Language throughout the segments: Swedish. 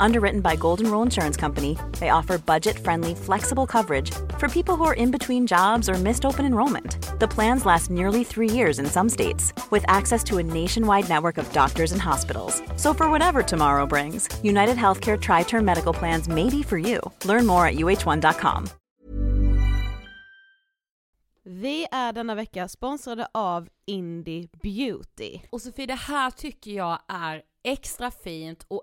Underwritten by Golden Rule Insurance Company, they offer budget friendly, flexible coverage for people who are in between jobs or missed open enrollment. The plans last nearly three years in some states, with access to a nationwide network of doctors and hospitals. So, for whatever tomorrow brings, United Healthcare Tri Term Medical Plans may be for you. Learn more at uh1.com. Vi är denna vecka sponsrade av Indie Beauty. Och Sofie, det här tycker jag är extra fint och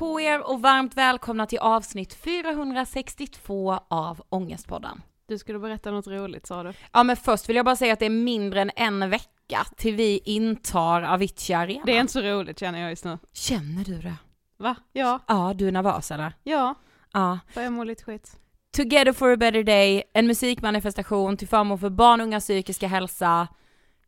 på er och varmt välkomna till avsnitt 462 av Ångestpodden. Du skulle berätta något roligt sa du. Ja men först vill jag bara säga att det är mindre än en vecka till vi intar Avicii Arena. Det är inte så roligt känner jag just nu. Känner du det? Va? Ja. Ja, du är nervös eller? Ja. Ja. Börjar må lite skit. Together for a better day, en musikmanifestation till förmån för barn och ungas psykiska hälsa.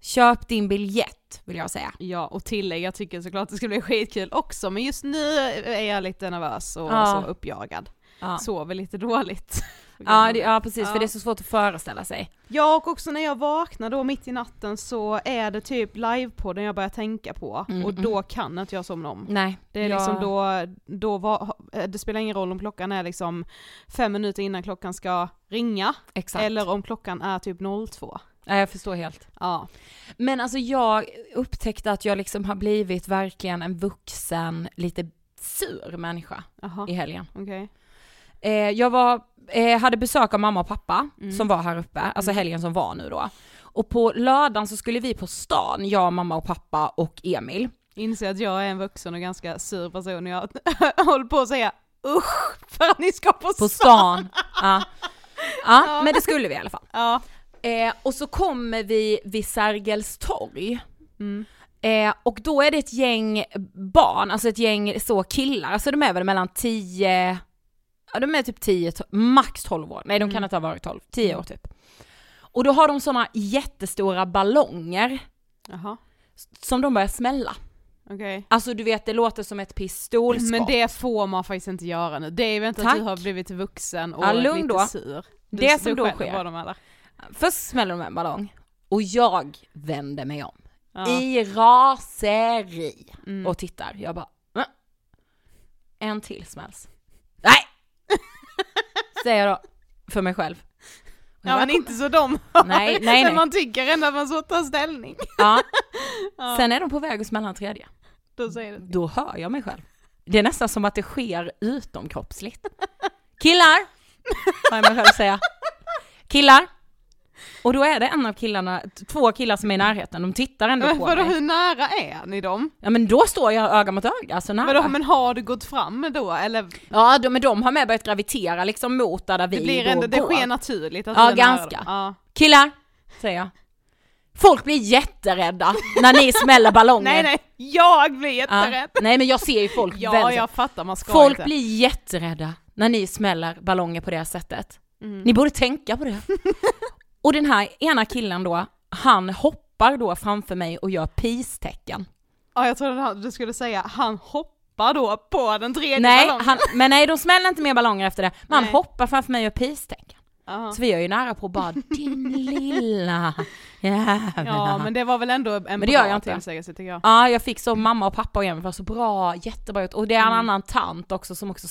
Köp din biljett, vill jag säga. Ja, och tillägg, jag tycker såklart det ska bli skitkul också, men just nu är jag lite nervös och Ja. så uppjagad. Ja, Sover lite dåligt. ja, det, ja precis, Ja. för det är så svårt att föreställa sig. Ja, och också när jag vaknar då mitt i natten så är det typ livepodden jag börjar tänka på, Mm, och då kan inte jag somna om. Nej. Det är jag- liksom då, då var, det spelar ingen roll om klockan är liksom fem minuter innan klockan ska ringa, Exakt. eller om klockan är typ 02. Ja, jag förstår helt. Ja. Men alltså jag upptäckte att jag liksom har blivit verkligen en vuxen, lite sur människa Jaha, i helgen. okej. Eh, jag var, eh, hade besök av mamma och pappa Mm. som var här uppe, alltså helgen som var nu då. Och på lördagen så skulle vi på stan, jag, mamma och pappa och Emil. Inser att jag är en vuxen och ganska sur person och jag håller på att säga usch för att ni ska på, På stan. ja. Ja, men det skulle vi i alla fall. Ja. Eh, och så kommer vi vid Sergels torg. Mm. Eh, och då är det ett gäng barn, alltså ett gäng så killar, alltså de är väl mellan 10, ja de är typ 10, to- max 12 år, nej de kan Mm. inte ha varit 12, 10 år typ. Och då har de sådana jättestora ballonger Jaha, som de börjar smälla. okej. Alltså du vet det låter som ett pistolskott. Men det får man faktiskt inte göra nu. Det är väl inte Tack. att du har blivit vuxen och Ja, lite då. sur. Du, Det som du då sker. på dem eller? Först smäller de en ballong och jag vänder mig om Ja. i raseri Mm. och tittar. Jag bara, "Va?" en till smälls. Nej! Säger jag då för mig själv. Och Ja men inte så de Nej, nej, Men nej. man tycker ändå att man så tar ställning. Ja. Ja. Sen är de på väg att smälla en tredje. Då säger Då hör jag mig själv. Det är nästan som att det sker utomkroppsligt. Killar! Hör jag mig själv säga. Killar! Och då är det en av killarna, två killar som är i närheten, de tittar ändå Men på vadå, mig. hur nära är ni dem? Ja men då står jag öga mot öga, så nära. Vadå, men har du gått fram då eller? Ja de, men de har med börjat gravitera liksom mot där, där vi Det blir då ändå, det sker naturligt att Ja, ganska. Ja. Killar! Säger jag. Folk blir jätterädda när ni smäller ballonger. Nej nej, jag blir Ja. jätterädd. Nej men jag ser ju folk Ja, väldigt- jag fattar, man ska Folk inte. blir jätterädda när ni smäller ballonger på det sättet. Mm. Ni borde tänka på det. och den här ena killen då, han hoppar då framför mig och gör peace-tecken. Ja, jag trodde han- du skulle säga, han hoppar då på den tredje Nej, ballongen. han, men nej de smäller inte mer ballonger efter det, men han hoppar framför mig och gör peace-tecken. Aha. Så vi är ju nära på bara, din lilla jävla. Ja, men det var väl ändå en det gör bra tillsägelse tycker jag. Ja, jag fick så mamma och pappa och Emil var så bra, jättebra gjort. Och det är en Mm. annan tant också som också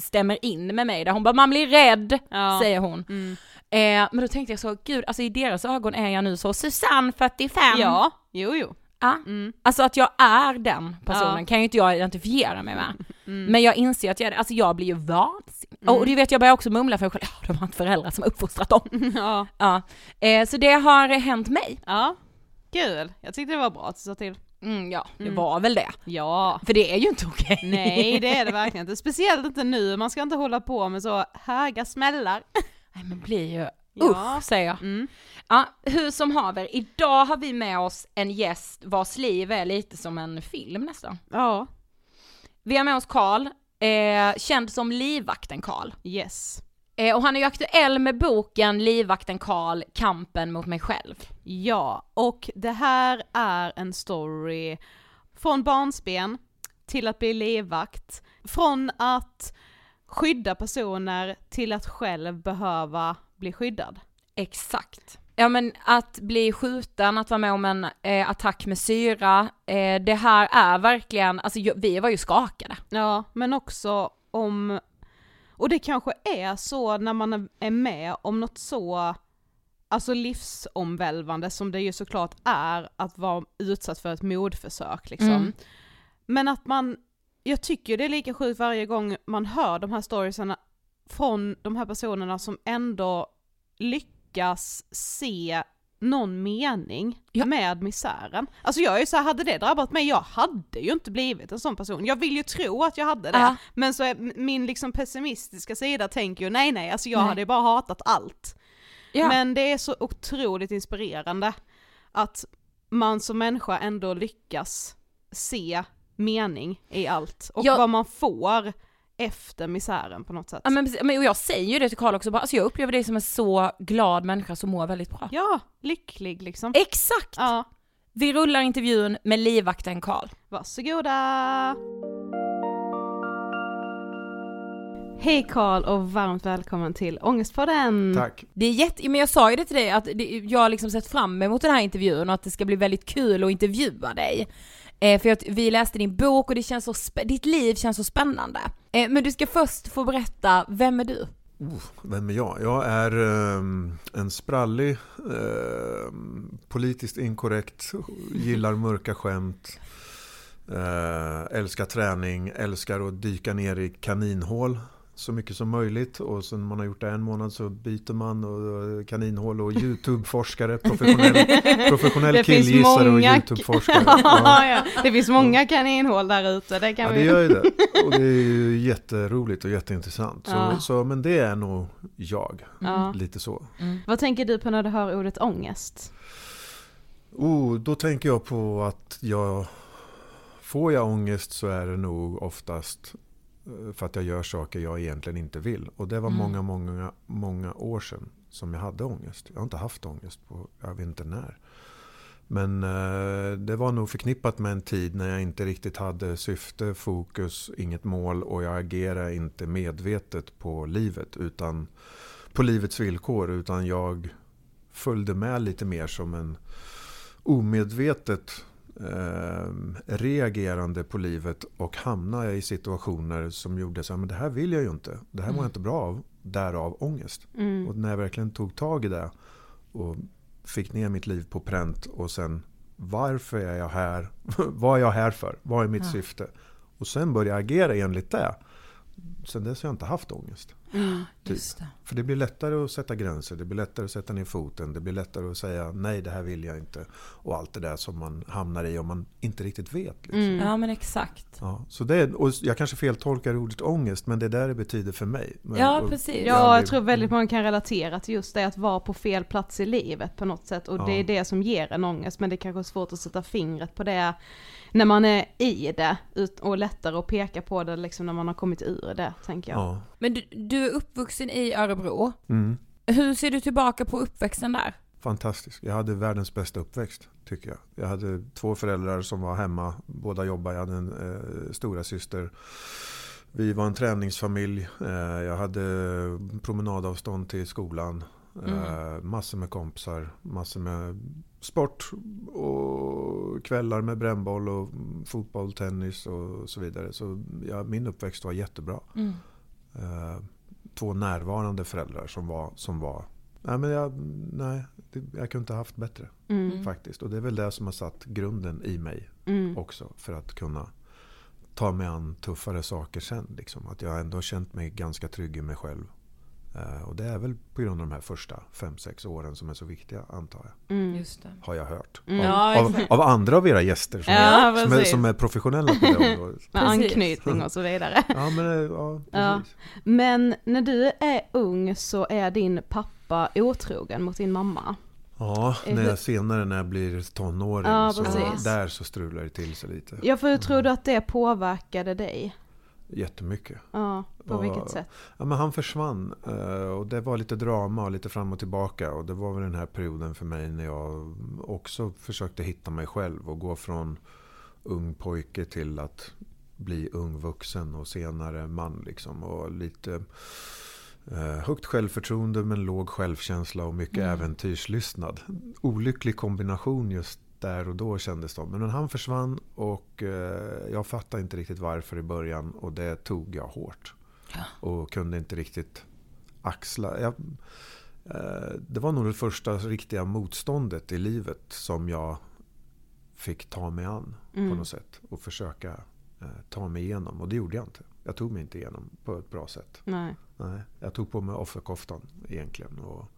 stämmer in med mig där hon bara, man blir rädd, Ja. säger hon. Mm. Eh, men då tänkte jag så, gud, alltså i deras ögon är jag nu så Susanne 45. Ja, jo jo. Ja. Mm. Alltså att jag är den personen Ja. kan ju inte jag identifiera mig med. Mm. Men jag inser att jag är det, alltså jag blir ju vansinnig. Mm. Och du vet jag börjar också mumla för mig själv, ja de har inte föräldrar som har uppfostrat dem. ja. ja. eh, så det har hänt mig. ja, kul. Jag tyckte det var bra att du sa till. Mm, ja, det Mm. var väl det. Ja. För det är ju inte okej. Nej det är det verkligen inte, speciellt inte nu, man ska inte hålla på med så höga smällar. Nej men blir ju, Ja. usch säger jag. Mm. Ja, hur som haver, idag har vi med oss en gäst vars liv är lite som en film nästan. Ja. Vi har med oss Karl, eh, känd som livvakten Karl. Yes. Eh, och han är ju aktuell med boken Livvakten Karl, kampen mot mig själv. Ja, och det här är en story från barnsben till att bli livvakt, från att skydda personer till att själv behöva bli skyddad. Exakt. Ja men att bli skjuten, att vara med om en eh, attack med syra, eh, det här är verkligen, alltså vi var ju skakade. Ja, men också om, och det kanske är så när man är med om något så, alltså livsomvälvande som det ju såklart är att vara utsatt för ett mordförsök liksom. Mm. Men att man, jag tycker det är lika sjukt varje gång man hör de här storiesarna från de här personerna som ändå lyckas se någon mening ja. med misären. Alltså jag är ju så här, hade det drabbat mig, jag hade ju inte blivit en sån person. Jag vill ju tro att jag hade det, ja. men så är min liksom pessimistiska sida tänker ju nej nej, alltså jag nej. hade ju bara hatat allt. Ja. Men det är så otroligt inspirerande att man som människa ändå lyckas se mening i allt och vad man får efter misären på något sätt. Ja men, men och jag säger ju det till Karl också, bara, alltså jag upplever dig som en så glad människa som mår väldigt bra. Ja, lycklig liksom. Exakt! Ja. Vi rullar intervjun med livvakten Karl. Varsågoda! Hej Karl och varmt välkommen till Ångestpodden! Tack! Det är jätte, men jag sa ju det till dig att det, jag har liksom sett fram emot den här intervjun och att det ska bli väldigt kul att intervjua dig. Eh, för att vi läste din bok och det känns så ditt liv känns så spännande. Eh, men du ska först få berätta, vem är du? Oh, vem är jag? Jag är eh, en sprallig, ehm, politiskt inkorrekt, gillar mörka skämt, eh, älskar träning, älskar att dyka ner i kaninhål så mycket som möjligt och sen man har gjort det en månad så byter man och kaninhål och YouTube-forskare, professionell, professionell killgissare och YouTube-forskare. Ja. ja. Det finns många kaninhål där ute. Det, kan ja, vi... det gör ju det. Och det är ju jätteroligt och jätteintressant. Så, ja. så, men det är nog jag, lite så. Mm. Vad tänker du på när du hör ordet ångest? Oh, då tänker jag på att jag Får jag ångest så är det nog oftast för att jag gör saker jag egentligen inte vill. Och det var mm. många, många, många år sedan som jag hade ångest. Jag har inte haft ångest på, jag vet inte när. Men eh, det var nog förknippat med en tid när jag inte riktigt hade syfte, fokus, inget mål och jag agerade inte medvetet på livet utan på livets villkor. Utan jag följde med lite mer som en omedvetet eh, reagerande på livet och hamnade i situationer som gjorde så att det här vill jag ju inte. Det här mår jag mm. inte bra av. Därav ångest. Mm. Och när jag verkligen tog tag i det och fick ner mitt liv på pränt och sen varför är jag här? Vad är jag här för? Vad är mitt ja. syfte? Och sen började jag agera enligt det. Sen dess har jag inte haft ångest. Mm, typ. det. För det blir lättare att sätta gränser, det blir lättare att sätta ner foten, det blir lättare att säga nej det här vill jag inte. Och allt det där som man hamnar i om man inte riktigt vet. Liksom. Mm. Ja men exakt. Ja, så det, och jag kanske feltolkar ordet ångest men det är där det betyder för mig. Men, ja precis. Ja jag tror väldigt många kan relatera till just det att vara på fel plats i livet på något sätt. Och ja. det är det som ger en ångest men det är kanske är svårt att sätta fingret på det när man är i det och lättare att peka på det liksom när man har kommit ur det, tänker jag. Ja. Men du, du är uppvuxen i Örebro. Mm. Hur ser du tillbaka på uppväxten där? Fantastisk. Jag hade världens bästa uppväxt, tycker jag. Jag hade två föräldrar som var hemma, båda jobbade. Jag hade en eh, stora syster. Vi var en träningsfamilj. Eh, jag hade promenadavstånd till skolan. Mm. Eh, massor med kompisar, massor med sport och kvällar med brännboll och fotboll, tennis och så vidare. Så ja, min uppväxt var jättebra. Mm. Uh, två närvarande föräldrar som var, som var nej, men jag, nej, jag kunde inte ha haft bättre. Mm. Faktiskt. Och det är väl det som har satt grunden i mig mm. också. För att kunna ta mig an tuffare saker sen. Liksom. Att jag ändå har känt mig ganska trygg i mig själv. Eh, och det är väl på grund av de här första 5-6 åren som är så viktiga antar jag. Mm. Har jag hört. Mm. Av, av, av, andra av era gäster som, ja, är, som, är, som, är, professionella på det området. Med anknytning och så vidare. ja, men, eh, ja, ja, men när du är ung så är din pappa otrogen mot din mamma. Ja, när jag, senare när jag blir tonåring. Ja, så där så strular det till sig lite. Ja, för hur tror du att det påverkade dig? Jättemycket. Ja, på och, vilket sätt? Ja, men han försvann. Eh, och det var lite drama och lite fram och tillbaka. Och det var väl den här perioden för mig när jag också försökte hitta mig själv. Och gå från ung pojke till att bli ung vuxen och senare man. Liksom, och lite eh, högt självförtroende men låg självkänsla och mycket mm. äventyrslystnad. Olycklig kombination just där och då kändes det. Men han försvann och eh, jag fattade inte riktigt varför i början och det tog jag hårt. Och kunde inte riktigt axla. Jag, eh, det var nog det första riktiga motståndet i livet som jag fick ta mig an mm. på något sätt. Och försöka eh, ta mig igenom. Och det gjorde jag inte. Jag tog mig inte igenom på ett bra sätt. Nej. Nej, jag tog på mig offerkoftan egentligen. Och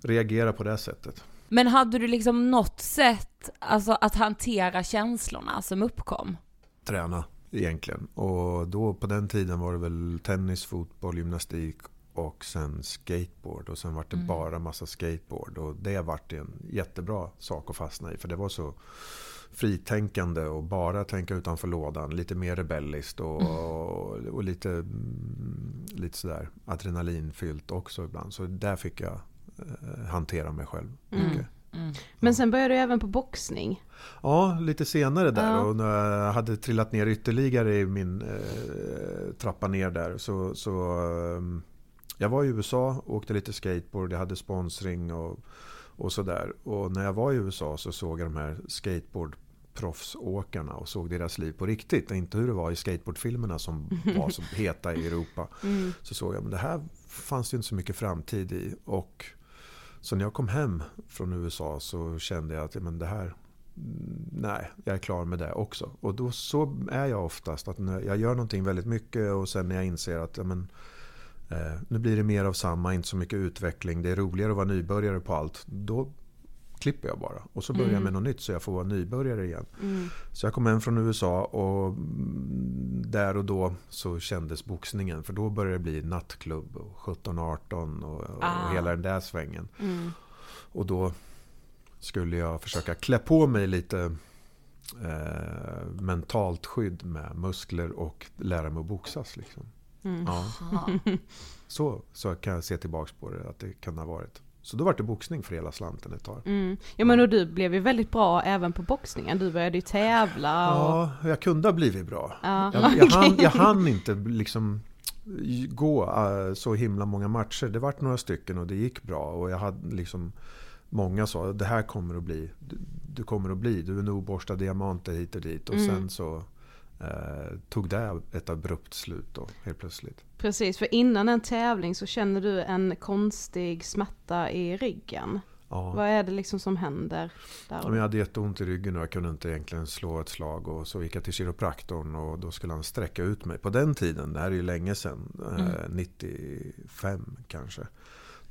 reagerade på det sättet. Men hade du liksom något sätt alltså, att hantera känslorna som uppkom? Träna egentligen. Och då på den tiden var det väl tennis, fotboll, gymnastik och sen skateboard. Och sen var det mm. bara massa skateboard. Och det vart en jättebra sak att fastna i. För det var så fritänkande och bara tänka utanför lådan. Lite mer rebelliskt och, mm. och, och lite, mm, lite sådär adrenalinfyllt också ibland. Så där fick jag hantera mig själv. Mm. Mm. Men sen började du även på boxning. Ja, lite senare där. Ja. Och när jag hade trillat ner ytterligare i min eh, trappa ner där så, så eh, jag var i USA, åkte lite skateboard, jag hade sponsring och, och sådär. Och när jag var i USA så såg jag de här skateboardproffsåkarna och såg deras liv på riktigt. Inte hur det var i skateboardfilmerna som var så heta i Europa. Mm. Så såg jag, men det här fanns det inte så mycket framtid i. Och så när jag kom hem från USA så kände jag att men det här, nej, jag är klar med det också. Och då så är jag oftast. att när Jag gör någonting väldigt mycket och sen när jag inser att men, eh, nu blir det mer av samma, inte så mycket utveckling. Det är roligare att vara nybörjare på allt. Då klipper jag bara. Och så börjar jag mm. med något nytt så jag får vara nybörjare igen. Mm. Så jag kom hem från USA och där och då så kändes boxningen. För då började det bli nattklubb och 17-18 och, och, ah. hela den där svängen. Mm. Och då skulle jag försöka klä på mig lite eh, mentalt skydd med muskler och lära mig att boxas. Liksom. Mm. Ja. Så, så kan jag se tillbaka på det, att det kan ha varit. Så då var det boxning för hela slanten ett tag. Mm. Ja men och du blev ju väldigt bra även på boxningen. Du började ju tävla. Och... Ja, jag kunde ha blivit bra. Ja. Jag, jag, hann, jag hann inte liksom gå uh, så himla många matcher. Det vart några stycken och det gick bra. Och jag hade liksom Många sa det här kommer att bli Du, du kommer att bli, du är nog borstad diamanter hit och dit. Och mm. sen så eh, tog det ett abrupt slut då, helt plötsligt. Precis, för innan en tävling så känner du en konstig smärta i ryggen. Ja. Vad är det liksom som händer? Där? jag hade jätteont i ryggen och jag kunde inte egentligen slå ett slag. Och så gick jag till kiropraktorn och då skulle han sträcka ut mig. På den tiden, det här är ju länge sedan, mm. eh, 95 kanske.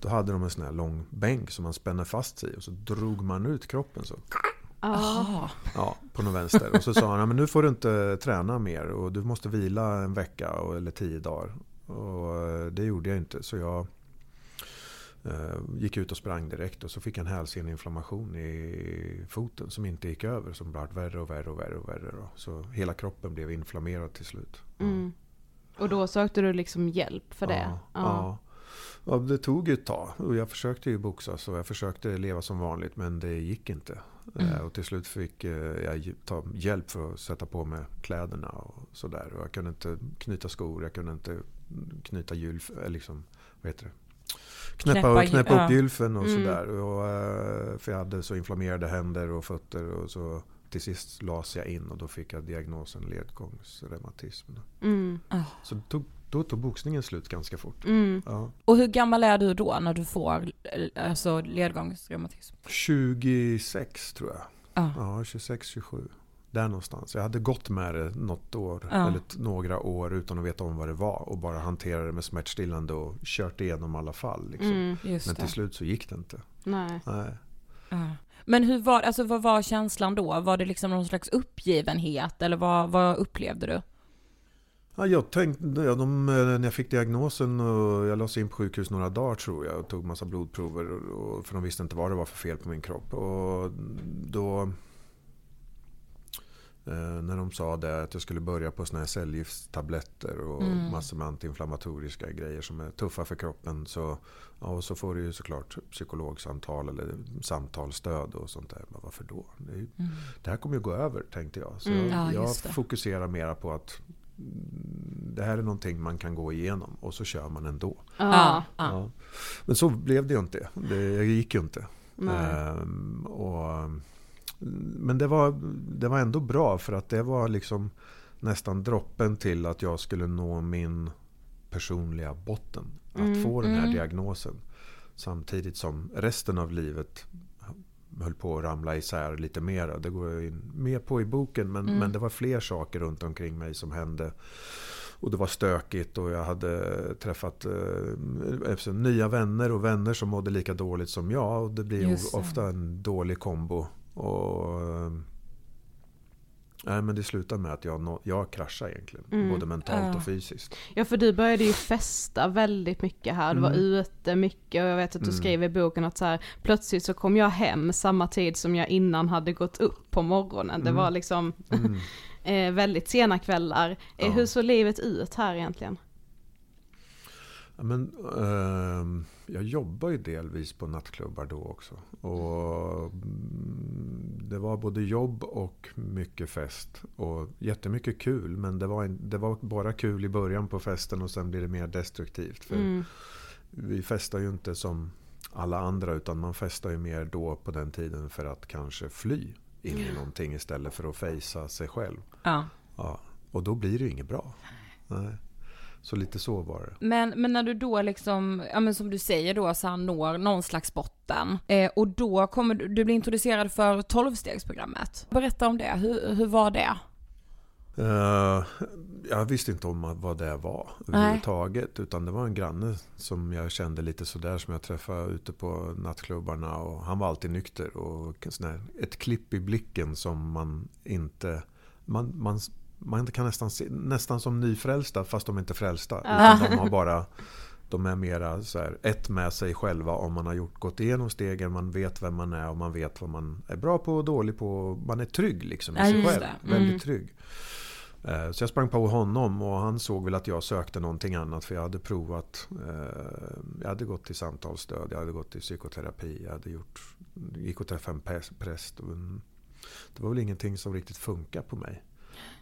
Då hade de en sån här lång bänk som man spänner fast sig i. Och så drog man ut kroppen så. Ah. Ja, på någon vänster. Och så sa han, men nu får du inte träna mer och du måste vila en vecka eller tio dagar. Och eh, det gjorde jag inte. Så jag eh, gick ut och sprang direkt och så fick jag en hälseneinflammation i foten som inte gick över. Som blev värre och värre och värre. Och värre då. Så hela kroppen blev inflammerad till slut. Mm. Och då sökte du liksom hjälp för det? Ja, ja. ja. det tog ett tag. Och jag försökte ju boxas och jag försökte leva som vanligt men det gick inte. Mm. Eh, och till slut fick jag ta hjälp för att sätta på mig kläderna och sådär. jag kunde inte knyta skor, jag kunde inte knyta hjul, eh, liksom, vad heter det? Knäppa, knäppa, knäppa upp gylfen och mm. sådär. Och, för jag hade så inflammerade händer och fötter. Och så till sist las jag in och då fick jag diagnosen ledgångsreumatism. Mm. Oh. Så tog, då tog boxningen slut ganska fort. Mm. Ja. Och hur gammal är du då när du får alltså, ledgångsreumatism? 26 tror jag. Ah. Ja, 26, 27. Där någonstans. Jag hade gått med det något år, ah. eller några år utan att veta om vad det var. Och bara hanterade det med smärtstillande och kört igenom alla fall. Liksom. Mm, Men till slut så gick det inte. Nej. Nej. Men hur var, alltså, vad var känslan då? Var det liksom någon slags uppgivenhet eller vad, vad upplevde du? Ja, jag tänkte, ja, de, när jag fick diagnosen och jag lades in på sjukhus några dagar tror jag och tog massa blodprover. Och, för de visste inte vad det var för fel på min kropp. Och då Eh, när de sa det att jag skulle börja på såna här cellgiftstabletter och mm. massor med antiinflammatoriska grejer som är tuffa för kroppen. Så, ja, och så får du ju såklart psykologsamtal eller samtalsstöd och sånt där. Men varför då? Det, ju, mm. det här kommer ju gå över tänkte jag. Så mm. ja, jag fokuserar mera på att det här är någonting man kan gå igenom och så kör man ändå. Ah, ja. Men så blev det ju inte. Det gick ju inte. Ehm, och, men det var, det var ändå bra för att det var liksom nästan droppen till att jag skulle nå min personliga botten. Att mm, få den här mm. diagnosen. Samtidigt som resten av livet höll på att ramla isär lite mer. Det går jag in med på i boken men, mm. men det var fler saker runt omkring mig som hände. Och det var stökigt och jag hade träffat eh, nya vänner och vänner som mådde lika dåligt som jag. Och det blir ofta en dålig kombo. Och, eh, Nej, men det slutade med att jag, jag kraschade egentligen. Mm. Både mentalt och fysiskt. Ja för du började ju festa väldigt mycket här. Du mm. var ute mycket och jag vet att du mm. skriver i boken att så här, plötsligt så kom jag hem samma tid som jag innan hade gått upp på morgonen. Det mm. var liksom mm. eh, väldigt sena kvällar. Eh, ja. Hur såg livet ut här egentligen? Men, eh, jag jobbar ju delvis på nattklubbar då också. Och mm, det var både jobb och mycket fest. Och jättemycket kul. Men det var, det var bara kul i början på festen och sen blir det mer destruktivt. För mm. Vi festar ju inte som alla andra utan man festar ju mer då på den tiden för att kanske fly in i någonting istället för att fejsa sig själv. Ja. ja. Och då blir det ju inget bra. Nej. Så lite så var det. Men, men när du då liksom, ja men som du säger då, så han når någon slags botten. Eh, och då kommer du, du bli introducerad för tolvstegsprogrammet. Berätta om det, hur, hur var det? Uh, jag visste inte om vad det var överhuvudtaget. Utan det var en granne som jag kände lite sådär som jag träffade ute på nattklubbarna. Och han var alltid nykter. Och sån ett klipp i blicken som man inte... Man, man man kan nästan se, nästan som nyfrälsta fast de är inte frälsta. Utan de har bara de är mera så här, ett med sig själva om man har gjort, gått igenom stegen, man vet vem man är och man vet vad man är bra på och dålig på. Man är trygg liksom i ja, sig själv. Mm. Väldigt trygg. Eh, så jag sprang på honom och han såg väl att jag sökte någonting annat för jag hade provat. Eh, jag hade gått till samtalsstöd, jag hade gått till psykoterapi, jag hade gjort, gick och träffade en präst. Det var väl ingenting som riktigt funkar på mig.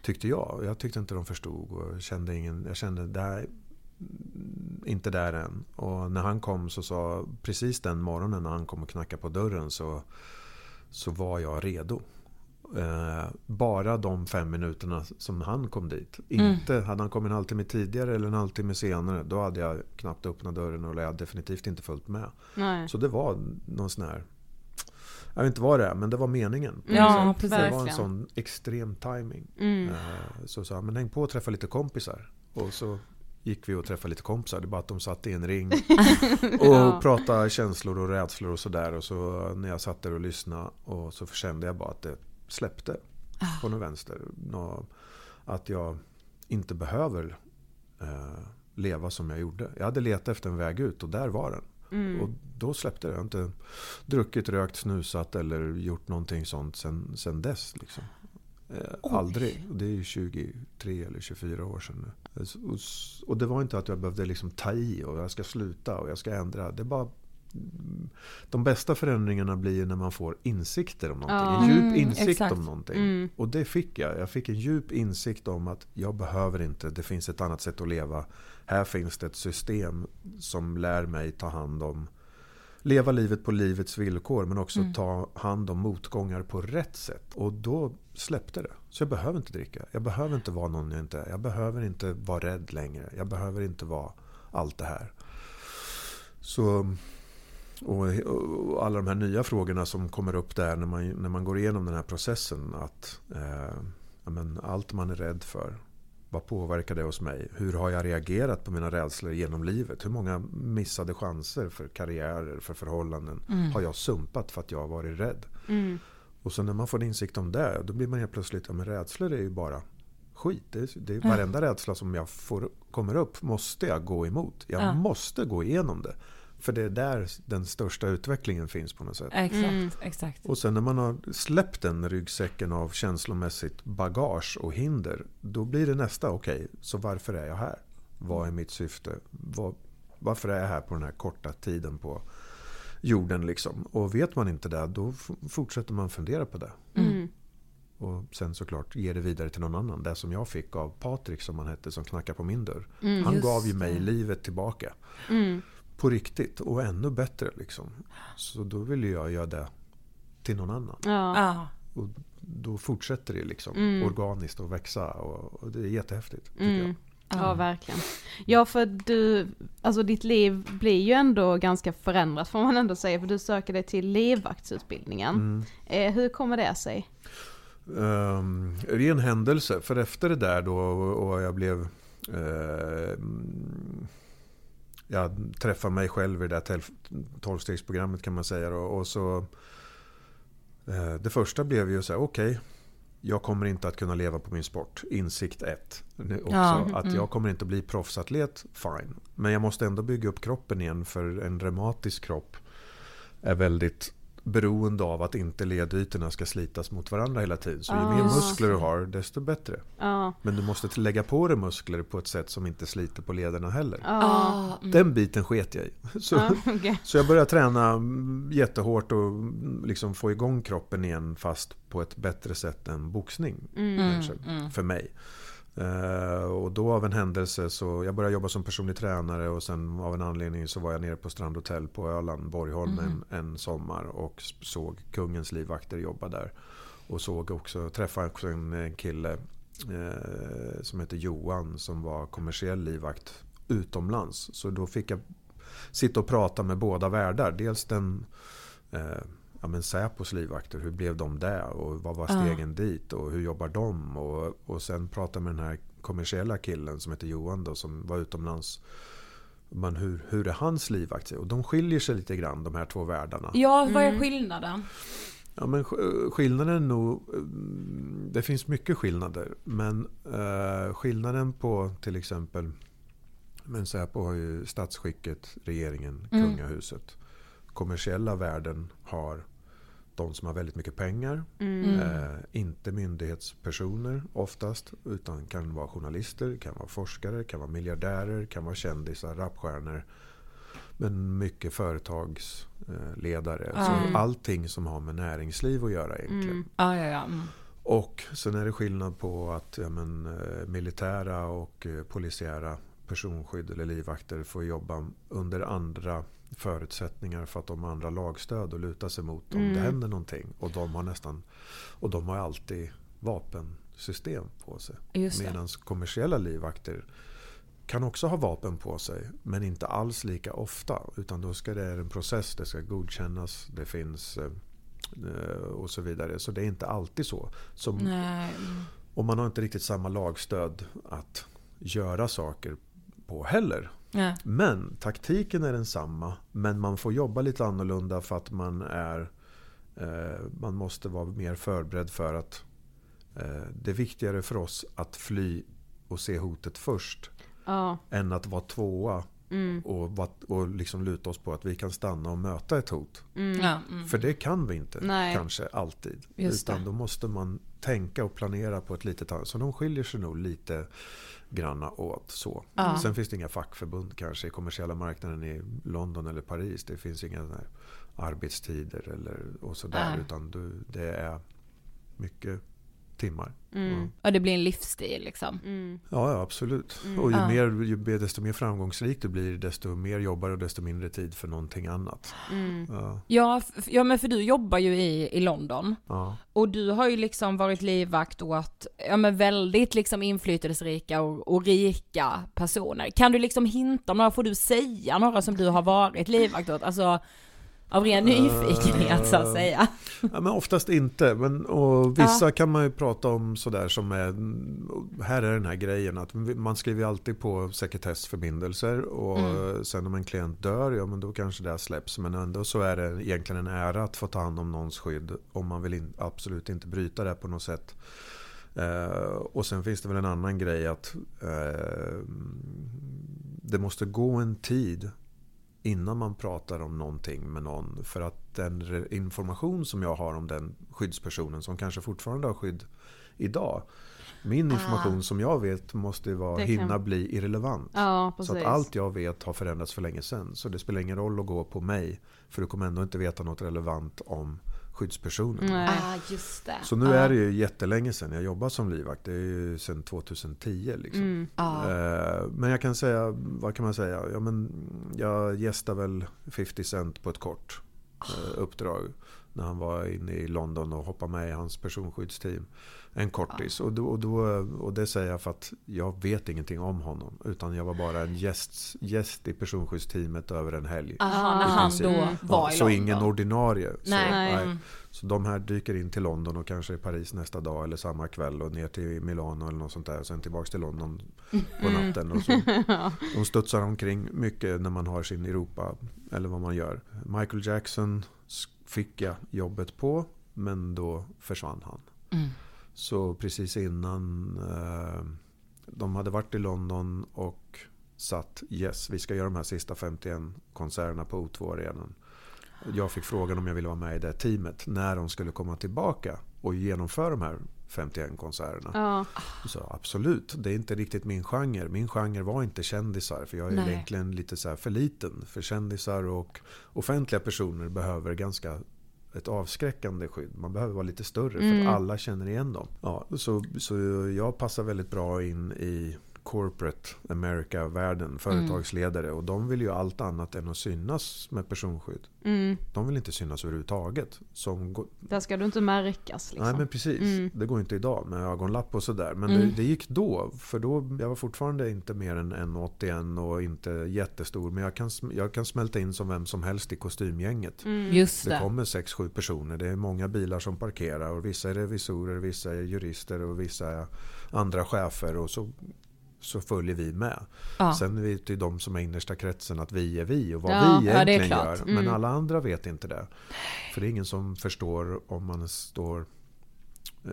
Tyckte jag. Jag tyckte inte de förstod och kände ingen, jag kände där, inte där än. Och när han kom så sa, precis den morgonen när han kom och knackade på dörren så, så var jag redo. Eh, bara de fem minuterna som han kom dit. Mm. Inte, hade han kommit en halvtimme tidigare eller en halvtimme senare då hade jag knappt öppnat dörren och jag hade definitivt inte följt med. Nej. Så det var någon sån här jag vet inte vad det är, men det var meningen. Ja, precis. Det var en sån extrem timing. Mm. Eh, så sa men häng på och träffa lite kompisar. Och så gick vi och träffade lite kompisar. Det är bara att de satt i en ring och ja. pratade känslor och rädslor och sådär. Och så när jag satt där och lyssnade och så kände jag bara att det släppte ah. på något vänster. Att jag inte behöver eh, leva som jag gjorde. Jag hade letat efter en väg ut och där var den. Mm. Och då släppte det. Jag har inte druckit, rökt, snusat eller gjort någonting sånt sen, sen dess. Liksom. Eh, aldrig. Det är ju 23 eller 24 år sedan nu. Och, och det var inte att jag behövde liksom ta i och jag ska sluta och jag ska ändra. Det bara de bästa förändringarna blir när man får insikter om någonting. Ja, en djup mm, insikt mm, om någonting. Mm. Och det fick jag. Jag fick en djup insikt om att jag behöver inte, det finns ett annat sätt att leva. Här finns det ett system som lär mig ta hand om leva livet på livets villkor men också mm. ta hand om motgångar på rätt sätt. Och då släppte det. Så jag behöver inte dricka. Jag behöver inte vara någon jag inte är. Jag behöver inte vara rädd längre. Jag behöver inte vara allt det här. Så och, och, alla de här nya frågorna som kommer upp där när man, när man går igenom den här processen. Att eh, men, Allt man är rädd för, vad påverkar det hos mig? Hur har jag reagerat på mina rädslor genom livet? Hur många missade chanser för karriärer, för förhållanden mm. har jag sumpat för att jag har varit rädd? Mm. Och så när man får en insikt om det, då blir man helt plötsligt, ja men rädslor är ju bara skit. Det, det, mm. Varenda rädsla som jag får, kommer upp måste jag gå emot. Jag måste gå igenom det. För det är där den största utvecklingen finns på något sätt. Exakt, Mm. exakt. Och sen när man har släppt den ryggsäcken av känslomässigt bagage och hinder. Då blir det nästa, okej, så varför är jag här? Vad är mitt syfte? Vad, varför är jag här på den här korta tiden på jorden liksom? Och vet man inte det, då fortsätter man fundera på det. Mm. Och sen såklart ge det vidare till någon annan. Det som jag fick av Patrik som han hette som knackade på min dörr. Mm. Han gav ju mig det. livet tillbaka. Mm. På riktigt och ännu bättre liksom. Så då ville jag göra det till någon annan. Ja. Och då fortsätter det liksom Mm. organiskt att växa och, och det är jättehäftigt. Tycker Mm. jag. Ja, verkligen. Ja, för du, alltså ditt liv blir ju ändå ganska förändrat får man ändå säga, för du söker dig till livvaktsutbildningen. Mm. Eh, hur kommer det sig? Um, ren händelse, för efter det där då och jag blev eh, jag träffade mig själv i det där tolvstegsprogrammet kan man säga. då, Och så, eh, det första blev ju så här, okej, jag kommer inte att kunna leva på min sport. Insikt 1. Också, Ja, att mm. jag kommer inte att bli proffsatlet, fine. Men jag måste ändå bygga upp kroppen igen för en reumatisk kropp är väldigt beroende av att inte ledytorna ska slitas mot varandra hela tiden. Så ju Ah. mer muskler du har, desto bättre. Ja, Men du måste lägga på dig muskler på ett sätt som inte sliter på lederna heller. Ah, mm. Den biten sket jag i. Så, okej. så jag började träna mm, jättehårt och mm, liksom få igång kroppen igen fast på ett bättre sätt än boxning. Mm, Kanske, mm. För mig. Eh, och då av en händelse så jag började jobba som personlig tränare och sen av en anledning så var jag nere på Strand Hotel på Öland, Borgholm Mm. en, en sommar och såg kungens livvakter jobba där. Och såg också, träffade också en, en kille eh, som heter Johan som var kommersiell livvakt utomlands. Så då fick jag sitta och prata med båda världar. Dels den eh, ja, men Säpos livvakter, hur blev de där och vad var Ja. stegen dit och hur jobbar de? Och, och sen prata med den här kommersiella killen som heter Johan då, som var utomlands. Men hur, hur är hans livvakt? Och de skiljer sig lite grann de här två världarna. Ja, vad är Mm. skillnaden? Ja, men sk- skillnaden är nog... mm, Det finns mycket skillnader. Men eh, skillnaden på till exempel... Men Säpo har ju statsskicket, regeringen, Mm. kungahuset. Kommersiella världen har de som har väldigt mycket pengar. Mm. Eh, inte myndighetspersoner oftast. Utan kan vara journalister, kan vara forskare, kan vara miljardärer, kan vara kändisar, rapstjärnor. Men mycket företagsledare. Ja. Så allting som har med näringsliv att göra egentligen. Mm. Ja, ja, ja. Mm. Och sen är det skillnad på att ja, men, eh, militära och eh, polisiära personskydd eller livvakter får jobba under andra förutsättningar för att de har andra lagstöd att luta sig mot om Mm. det händer någonting. Och de har nästan och de har alltid vapensystem på sig. Medan kommersiella livvakter kan också ha vapen på sig men inte alls lika ofta. Utan då ska det är en process, det ska godkännas, det finns eh, och så vidare. Så det är inte alltid så. Som, och man har inte riktigt samma lagstöd att göra saker på heller. Men taktiken är densamma. Men man får jobba lite annorlunda för att man är eh, man måste vara mer förberedd för att eh, det är viktigare för oss att fly och se hotet först Ja, än att vara tvåa mm, och, och liksom luta oss på att vi kan stanna och möta ett hot. mm. Ja, mm. För det kan vi inte Nej. kanske alltid. Just Utan det. då måste man tänka och planera på ett litet annat Så de skiljer sig nog lite granna åt så. Ja. Sen finns det inga fackförbund kanske i kommersiella marknaden i London eller Paris. Det finns inga arbetstider eller och sådär. Utan du, det är mycket timmar. Mm. Ja, det blir en livsstil liksom. Mm. Ja, ja absolut. Mm. Och ju, Ja. mer, ju desto mer framgångsrik du blir, desto mer jobbar du och desto mindre tid för någonting annat. Mm. Ja, Ja, ja, men för du jobbar ju i, i London. ja. Och du har ju liksom varit livvakt åt, ja men väldigt liksom inflytelserika och, och rika personer. Kan du liksom hinta om några, får du säga några som du har varit livvakt åt? Alltså, av ren nyfikenhet så att säga. Ja, men oftast inte. Men, och vissa kan man ju prata om sådär som är... Här är den här grejen att man skriver alltid på sekretessförbindelser och Mm. sen om en klient dör, ja men då kanske det släpps. Men ändå så är det egentligen en ära att få ta hand om någons skydd om man vill in, absolut inte bryta det på något sätt. Eh, och sen finns det väl en annan grej att eh, det måste gå en tid innan man pratar om någonting med någon. För att den information som jag har om den skyddspersonen som kanske fortfarande har skydd idag. Min information som jag vet måste vara, Det kan- hinna bli irrelevant. Ja, Så att allt jag vet har förändrats för länge sedan. Så det spelar ingen roll att gå på mig. För du kommer ändå inte veta något relevant om skyddspersonen. Nej. Ah, just det. Så nu är det ju jättelänge sedan jag jobbat som livvakt. Det är ju sedan 2010. Liksom. Mm. Ja. Eh, Men jag kan säga, vad kan man säga? Ja, men jag gästade väl 50 Cent på ett kort eh, uppdrag. När han var inne i London och hoppade med i hans personskyddsteam. En kortis. Och, då, och, då, och det säger jag för att jag vet ingenting om honom. Utan jag var bara en gäst, gäst i personskyddsteamet över en helg. Aha, när han då var i så London. ingen ordinarie. Nej. Så, Nej. Mm. så de här dyker in till London och kanske i Paris nästa dag eller samma kväll och ner till Milano eller något sånt där. Och sen tillbaks till London på Mm. natten. Och så. De studsar omkring mycket när man har sin Europa eller vad man gör. Michael Jackson fick jag jobbet på men då försvann han. Mm. Så precis innan eh, de hade varit i London och satt yes, vi ska göra de här sista 51 konserterna på O2-arenan. Jag fick frågan om jag ville vara med i det teamet när de skulle komma tillbaka och genomföra de här 51 konserterna. Ja. Så absolut, det är inte riktigt min genre. Min genre var inte kändisar. För jag är Nej. egentligen lite så här för liten. För kändisar och offentliga personer behöver ganska ett avskräckande skydd. Man behöver vara lite större för Mm. att alla känner igen dem. Ja, så, så jag passar väldigt bra in i corporate America-världen, företagsledare. Och de vill ju allt annat än att synas med personskydd. Mm. De vill inte synas överhuvudtaget. Som Där ska du inte märkas liksom. Nej men precis. Mm. Det går inte idag med ögonlapp och sådär. Men Mm. det, det gick då. För då, jag var fortfarande inte mer än 1,81 och inte jättestor. Men jag kan, jag kan smälta in som vem som helst i kostymgänget. Mm. Just Det det. kommer 6-7 personer. Det är många bilar som parkerar. Och vissa är revisorer, vissa är jurister och vissa är andra chefer. Och så, så följer vi med. Ja. Sen vet ju de som är innersta kretsen att vi är vi och vad Ja, vi ja, egentligen klart. gör. Men Mm. alla andra vet inte det. För det är ingen som förstår om man står eh,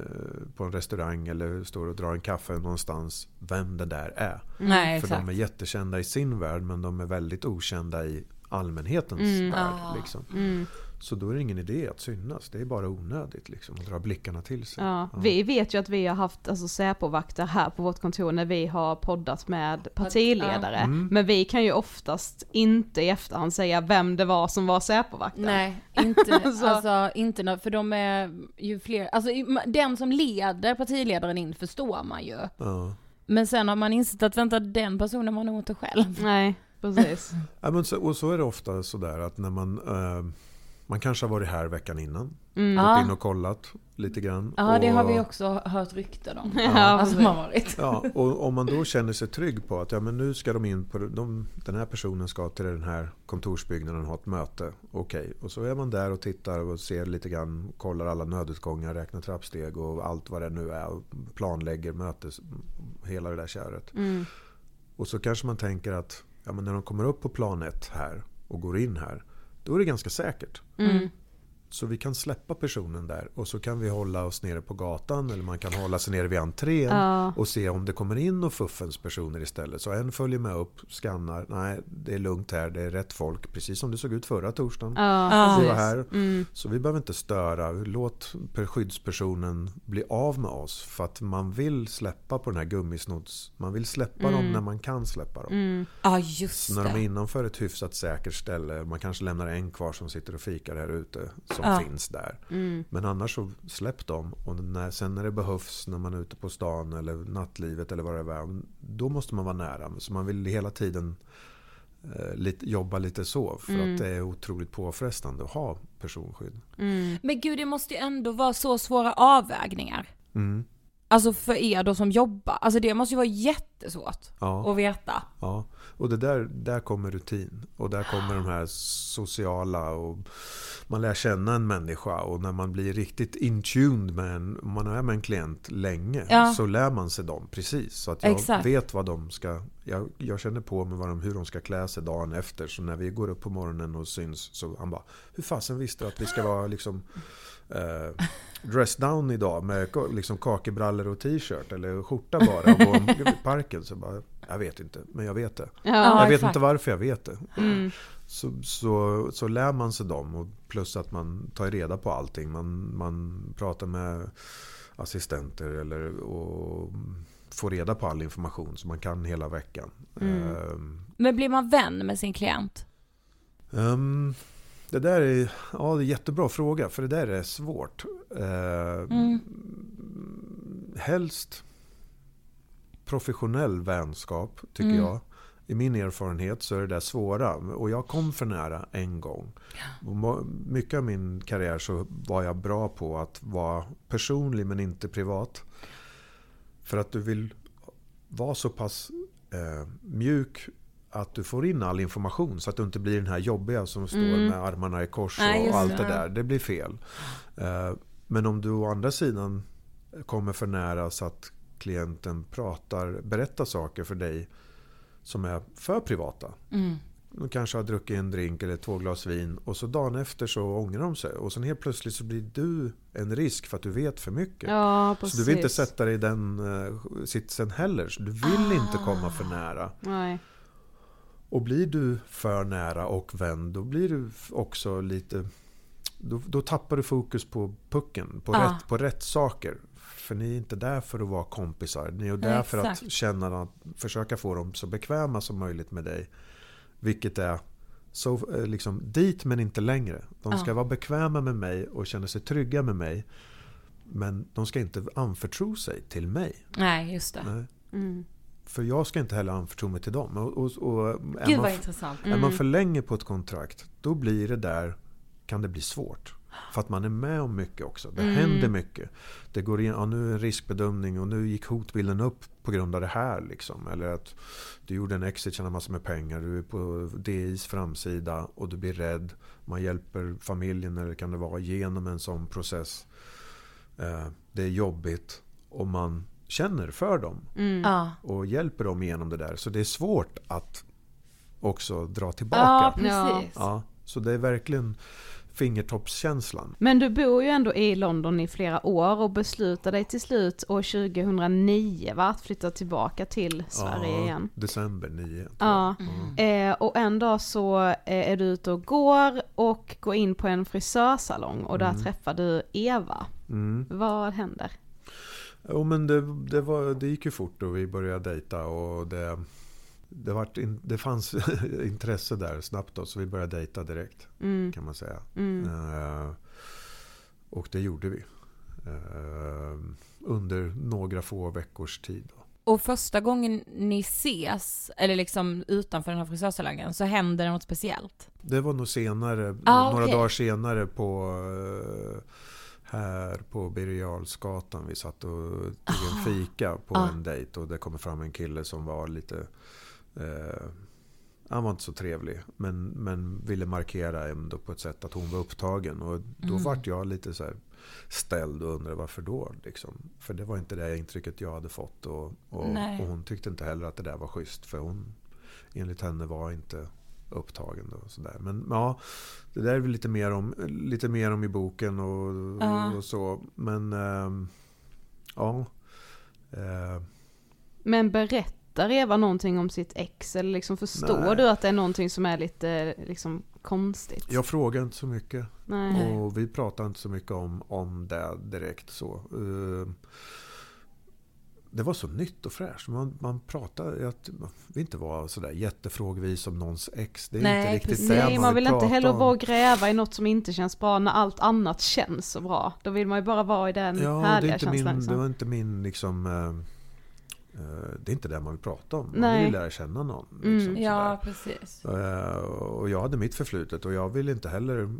på en restaurang eller står och drar en kaffe någonstans vem det där är. Nej, För exakt. de är jättekända i sin värld men de är väldigt okända i allmänhetens Mm. värld. Liksom. Mm. Så då är det ingen idé att synas. Det är bara onödigt liksom, att dra blickarna till sig. Ja, vi vet ju att vi har haft alltså, Säpo-vakter här på vårt kontor när vi har poddat med partiledare. Mm. Men vi kan ju oftast inte i efterhand säga vem det var som var Säpo-vakten. Nej, inte, Så- alltså, inte nå- för de är ju fler, alltså den som leder partiledaren in förstår man ju. Ja. Men sen har man insett att vänta, den personen var nog inte själv. Nej, precis. Ja, men så, och så är det ofta sådär att när man eh, man kanske har varit här veckan innan. Mm. Gått Ja. in och kollat lite grann. Ja, det och, har vi också hört rykten om. Ja, Alltså, har varit. Ja, och om man då känner sig trygg på att ja, men nu ska de in på de, den här personen ska till den här kontorsbyggnaden och ha ett möte. Okej, och så är man där och tittar och ser lite grann, kollar alla nödutgångar, räknar trappsteg och allt vad det nu är och planlägger mötes, hela det där köret. Mm. Och så kanske man tänker att ja, men när de kommer upp på plan ett här och går in här, då är det ganska säkert. Mm. Så vi kan släppa personen där och så kan vi hålla oss nere på gatan eller man kan hålla sig nere vid entrén Ja. och se om det kommer in några fuffens personer istället. Så en följer med upp, skannar, nej det är lugnt här, det är rätt folk, precis som det såg ut förra torsdagen. Ja, Ja. Vi var här. Mm. Så vi behöver inte störa, låt per- skyddspersonen bli av med oss för att man vill släppa på den här gummisnods, man vill släppa dem när man kan släppa dem. Mm. Ja, när de är innanför ett hyfsat säkert ställe, man kanske lämnar en kvar som sitter och fikar här ute, som Ja. finns där. Mm. Men annars så släpp dem. Och när, sen när det behövs, när man är ute på stan eller nattlivet eller vad det är, då måste man vara nära. Så man vill hela tiden eh, lite, jobba lite så. För Mm. att det är otroligt påfrestande att ha personskydd. Mm. Men gud, det måste ju ändå vara så svåra avvägningar. Alltså för er då som jobbar. Alltså det måste ju vara jättesvårt Ja, att veta. ja. Och det där, där kommer rutin. Och där kommer de här sociala och man lär känna en människa och när man blir riktigt intuned med en, man är med en klient länge Ja. så lär man sig dem precis. Så att jag Exakt. vet vad de ska Jag, jag känner på mig vad de, hur de ska klä sig dagen efter. Så när vi går upp på morgonen och syns så han bara Hur fasen visste du att vi ska vara liksom eh, dress down idag med liksom kakebrallor och t-shirt eller skjorta bara och gå i parken? Så bara, jag vet inte, men jag vet det. Ja, jag vet exakt. inte varför jag vet det. Mm. Så, så, så lär man sig dem och plus att man tar reda på allting. Man, man pratar med assistenter eller, och får reda på all information som man kan hela veckan. Ehm, Men blir man vän med sin klient? ehm, det där är, ja, det är en jättebra fråga för det där är svårt. Uh, Mm. Helst professionell vänskap tycker Mm. jag. I min erfarenhet så är det där svåra. Och jag kom för nära en gång. Må- Mycket av min karriär så var jag bra på att vara personlig men inte privat. För att du vill vara så pass eh, mjuk att du får in all information så att du inte blir den här jobbiga som står Mm. med armarna i kors Nej, och just allt det där. Det blir fel. Eh, men om du å andra sidan kommer för nära så att klienten pratar, berättar saker för dig som är för privata. Mm. De kanske har druckit en drink eller två glas vin och så dagen efter så ångrar de sig. Och sen helt plötsligt så blir du en risk för att du vet för mycket. Ja, så du vill inte sätta dig i den uh, sitsen heller. Så du vill inte komma för nära. Nej. Och blir du för nära och vän då blir du också lite... Då, då tappar du fokus på pucken, på, Ja. rätt, på rätt saker. För ni är inte där för att vara kompisar. Ni är där Nej, för att känna att, försöka få dem så bekväma som möjligt med dig. Vilket är så, eh, liksom, dit men inte längre. De ska Ja. vara bekväma med mig och känna sig trygga med mig. Men de ska inte anförtro sig till mig. Nej, just det. Nej. Mm. För jag ska inte heller anförtro mig till dem. Och, och, och är Gud vad intressant. är man för länge på ett kontrakt, då blir det där, kan det bli svårt. För att man är med om mycket också. Det händer mycket. Det går in, ja, nu är en riskbedömning och nu gick hotbilden upp på grund av det här. Liksom. Eller att du gjorde en exit, tjänar massor med pengar, du är på DIs framsida och du blir rädd. Man hjälper familjen, eller kan det vara, genom en sån process. Eh, det är jobbigt och man känner för dem Ja. och hjälper dem igenom det där. Så det är svårt att också dra ja, tillbaka. precis. Ja, så det är verkligen fingertoppskänslan. Men du bor ju ändå i London i flera år och beslutade dig till slut år 2009 va? Att flytta tillbaka till Sverige ja, igen. December 9. tror Ja, jag. eh, och en dag så eh, är du ute och går och går in på en frisörsalong och där träffar du Eva. Mm. Vad händer? Jo, men det, det, var, det gick ju fort och vi började dejta och det, det, vart in, det fanns intresse där snabbt då, så vi började dejta direkt Mm. kan man säga. Mm. Eh, och det gjorde vi. Eh, under några få veckors tid. Då. Och första gången ni ses, eller liksom utanför den här frisörsalongen, så händer det något speciellt? Det var nog senare, Ah, några okej. dagar senare på eh, här på Birger. Vi satt och tog en fika på Ah. en dejt och det kom fram en kille som var lite eh, han var inte så trevlig men, men ville markera ändå på ett sätt att hon var upptagen. Och då Mm. vart jag lite så här ställd och undrade varför då. Liksom. För det var inte det intrycket jag hade fått. Och, och, och hon tyckte inte heller att det där var schysst. För hon enligt henne var inte upptagen. Och så där. Men ja, det där är väl lite mer om, lite mer om i boken och, Ja. och så. Men ehm, ja. Eh, Men berättar Eva någonting om sitt ex eller liksom förstår Nej. du att det är någonting som är lite liksom konstigt? jag frågar inte så mycket. Nej. Och vi pratar inte så mycket om, om det direkt så. Eh, Det var så nytt och fräscht. Man, man pratar, jag vill inte vara sådär jättefrågvis om någons ex. Det är Nej, inte riktigt precis. det Nej, man vill inte heller om. vara och gräva i något som inte känns bra när allt annat känns så bra. Då vill man ju bara vara i den Ja, det, är härliga inte känslan. min, liksom. det var inte min liksom... eh, det är inte det man vill prata om. Man Nej. vill lära känna någon. Mm. Liksom, Ja, sådär. precis. Eh, Och jag hade mitt förflutet och jag ville inte heller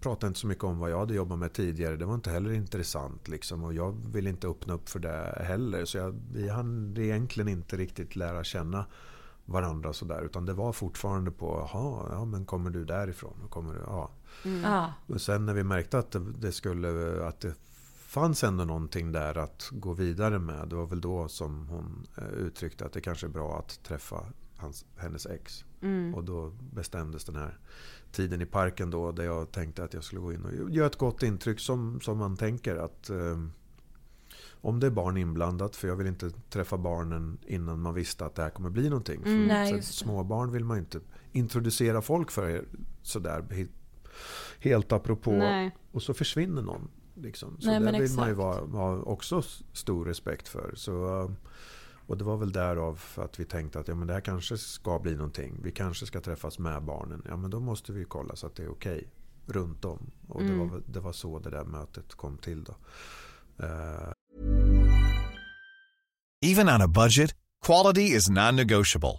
prata inte så mycket om vad jag hade jobbat med tidigare. Det var inte heller intressant liksom och jag ville inte öppna upp för det heller. Så jag, vi hann egentligen inte riktigt lära känna varandra sådär. Utan det var fortfarande på, jaha, ja men kommer du därifrån? Kommer du, ja. Ja. Och sen när vi märkte att det, det skulle, att det fanns ändå någonting där att gå vidare med. Det var väl då som hon eh, uttryckte att det kanske är bra att träffa hans, hennes ex. Mm. Och då bestämdes den här tiden i parken då där jag tänkte att jag skulle gå in och göra ett gott intryck som, som man tänker att eh, om det är barn inblandat, för jag vill inte träffa barnen innan man visste att det här kommer bli någonting. Mm, nej, så just det. små barn vill man ju inte introducera folk för sådär he- helt apropå. Nej. Och så försvinner någon. Liksom. Så Nej, det men vill man ju exakt. vara, ha också stor respekt för. Så, eh, och det var väl därav att vi tänkte att ja, men det här kanske ska bli någonting. Vi kanske ska träffas med barnen. Ja men då måste vi kolla så att det är okej runt om. Och det, Mm. var, väl- det var så det där mötet kom till då. Eh, Even on a budget, quality is non-negotiable.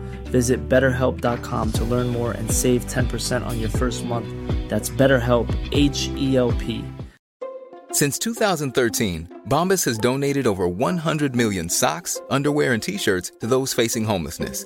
Visit betterhelp.com to learn more and save 10% on your first month. That's BetterHelp, H E L P. Since 2013, Bombas has donated over 100 million socks, underwear, and t shirts to those facing homelessness.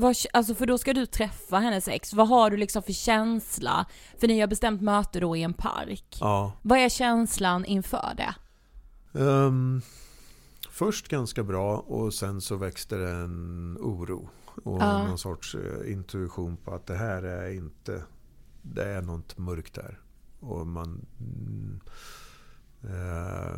vad, alltså för då ska du träffa hennes ex. Vad har du liksom för känsla? För ni har bestämt möte då i en park. ja. Vad är känslan inför det? Ehm, först ganska bra och sen så växte det en oro. Och Ja. någon sorts eh, intuition på att det här är inte... Det är något mörkt där. Och man... Mm, eh,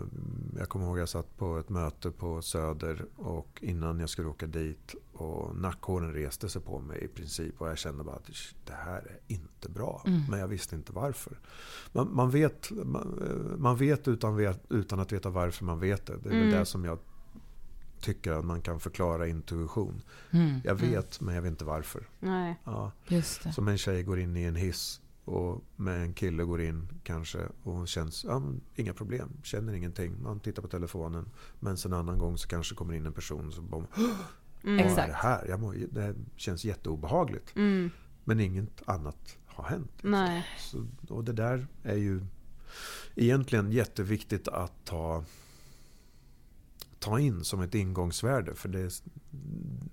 jag kommer ihåg jag satt på ett möte på Söder och innan jag skulle åka dit och nackhåren reste sig på mig i princip och jag kände bara att det här är inte bra. Men jag visste inte varför. Man, man vet, man, eh, man vet, utan vet utan att veta varför man vet det. Det är väl det som jag tycker att man kan förklara intuition. Jag vet men jag vet inte varför. Nej. Ja. Just det. Som en tjej går in i en hiss och med en kille går in kanske och känns, ja, inga problem, känner ingenting. Man tittar på telefonen. Men sen en annan gång så kanske kommer in en person som bara, vad är det Exakt. här? Jag mår, det känns jätteobehagligt. Mm. Men inget annat har hänt. Nej. Så, och det där är ju egentligen jätteviktigt att ta, ta in som ett ingångsvärde. För det,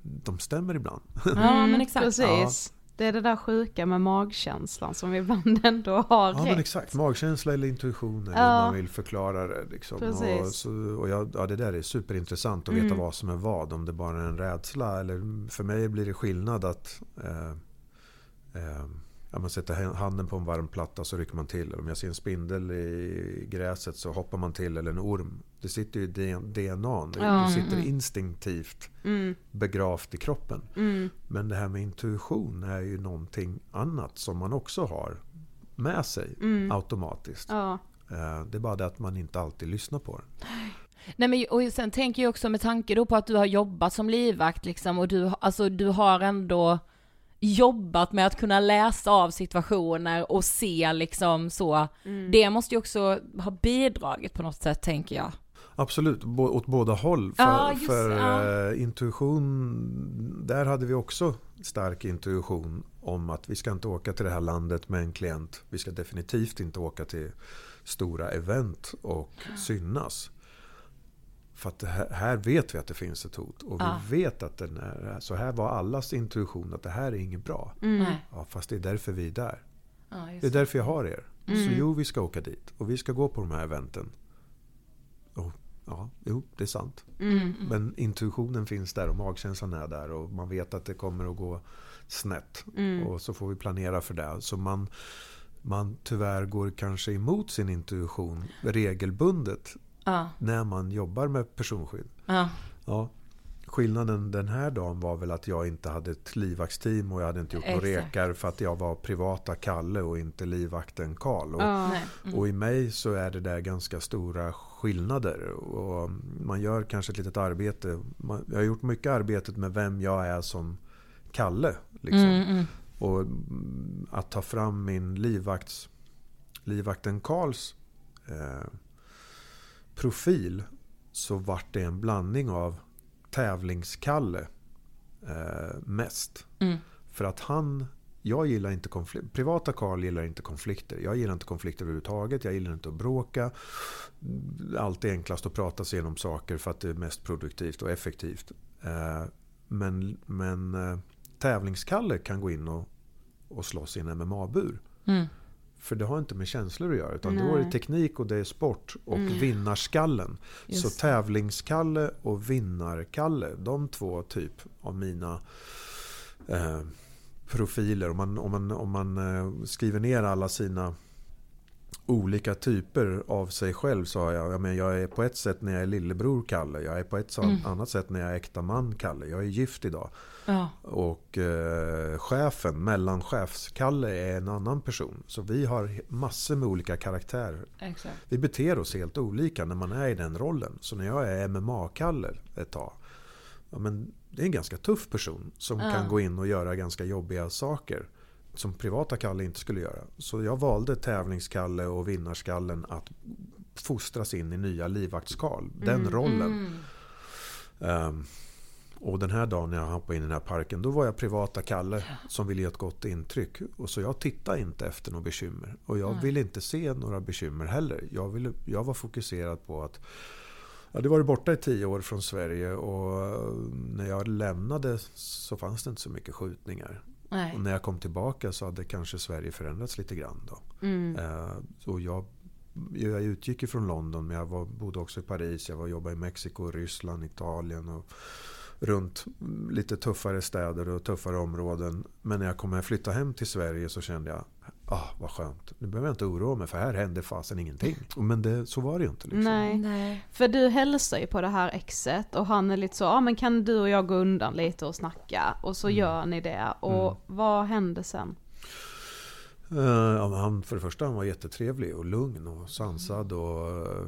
de stämmer ibland. Ja men exakt. Precis. Det är det där sjuka med magkänslan som vi ibland ändå har Ja rätt. men exakt, magkänsla eller intuition eller Ja. hur man vill förklara det. Liksom. Precis. Och, så, och jag, ja, det där är superintressant att veta Mm. vad som är vad. Om det bara är en rädsla eller för mig blir det skillnad att eh, eh, ja, man sätter handen på en varm platta så rycker man till. Eller om jag ser en spindel i gräset så hoppar man till. Eller en orm. Det sitter ju i DNA. Det, Ja. det sitter instinktivt Mm. begravt i kroppen. Mm. Men det här med intuition är ju någonting annat som man också har med sig Mm. automatiskt. Ja. Eh, Det är bara det att man inte alltid lyssnar på den. Nej men och sen tänker jag också med tanke då på att du har jobbat som livvakt liksom och du, alltså du har ändå jobbat med att kunna läsa av situationer och se liksom så. Mm. Det måste ju också ha bidragit på något sätt tänker jag. Absolut, bo- åt båda håll. För, Ja, just för eh, intuition, där hade vi också stark intuition om att vi ska inte åka till det här landet med en klient. Vi ska definitivt inte åka till stora event och synas. För att här, här vet vi att det finns ett hot. Och Ja. vi vet att den är, så här var allas intuition att det här är inget bra. Nej. Ja, fast det är därför vi är där. Ja, just Det är därför jag har er. Så jo, vi ska åka dit. Och vi ska gå på de här eventen. Ja, jo, det är sant. Mm. Men intuitionen finns där och magkänslan är där och man vet att det kommer att gå snett. Mm. Och så får vi planera för det. Så man, man tyvärr går kanske emot sin intuition regelbundet Ja. när man jobbar med personskydd. Ja. Ja. Skillnaden den här dagen var väl att jag inte hade ett livvaktsteam och jag hade inte gjort några rekar för att jag var privata Kalle och inte livvakten Karl. Och, Ja. Mm. och i mig så är det där ganska stora skillnader. Och man gör kanske ett litet arbete. Jag har gjort mycket arbetet med vem jag är som Kalle. Liksom. Mm, mm. Och att ta fram min livvakts, livvakten Karls eh, profil så vart det en blandning av tävlingskalle eh, mest. Mm. För att han, jag gillar inte konflikter. Privata Karl gillar inte konflikter. Jag gillar inte konflikter överhuvudtaget. Jag gillar inte att bråka. Allt är enklast att prata sig igenom saker för att det är mest produktivt och effektivt. Eh, men men eh, tävlingskalle kan gå in och, och slåss i en MMA-bur. Mm. För det har inte med känslor att göra. Utan då Nej. är det teknik och det är sport. Och vinnarskallen. Just Så tävlingskalle och vinnarkalle. De två typ av mina eh, profiler. Om man, om man, om man eh, skriver ner alla sina olika typer av sig själv så har jag, jag, men jag är på ett sätt när jag är lillebror Kalle. Jag är på ett sånt annat sätt när jag är äkta man Kalle. Jag är gift idag. Ja. Och eh, chefen, mellanchefs-Kalle är en annan person. Så vi har massor med olika karaktärer. Exakt. Vi beter oss helt olika när man är i den rollen. Så när jag är MMA-Kalle ett tag. Ja, men det är en ganska tuff person som Ja. kan gå in och göra ganska jobbiga saker. Som privata Kalle inte skulle göra. Så jag valde tävlingskalle och vinnarskallen att fostras in i nya livvaktskarl. Den rollen. Mm. Ehm, och den här dagen när jag hoppade in i den här parken, då var jag privata Kalle som ville ge ett gott intryck. Och så jag tittade inte efter några bekymmer. Och jag ville inte se några bekymmer heller. Jag, ville, jag var fokuserad på att hade varit borta i tio år från Sverige och eh, när jag lämnade så fanns det inte så mycket skjutningar. Nej. Och när jag kom tillbaka så hade kanske Sverige förändrats lite grann. Då. Mm. Eh, Så jag, jag utgick ifrån London men jag var, bodde också i Paris. Jag var jobbade i Mexiko, Ryssland, Italien och runt lite tuffare städer och tuffare områden. Men när jag kom och flyttade hem till Sverige så kände jag Ah, vad skönt. Nu behöver jag inte oroa mig för här händer fasen ingenting. Men det, så var det ju inte. Liksom. Nej. Nej. För du hälsar ju på det här exet och han är lite så, ja ah, men kan du och jag gå undan lite och snacka? Och så gör ni det. Och vad hände sen? Ja, men han, för det första han var jättetrevlig och lugn och sansad och eh,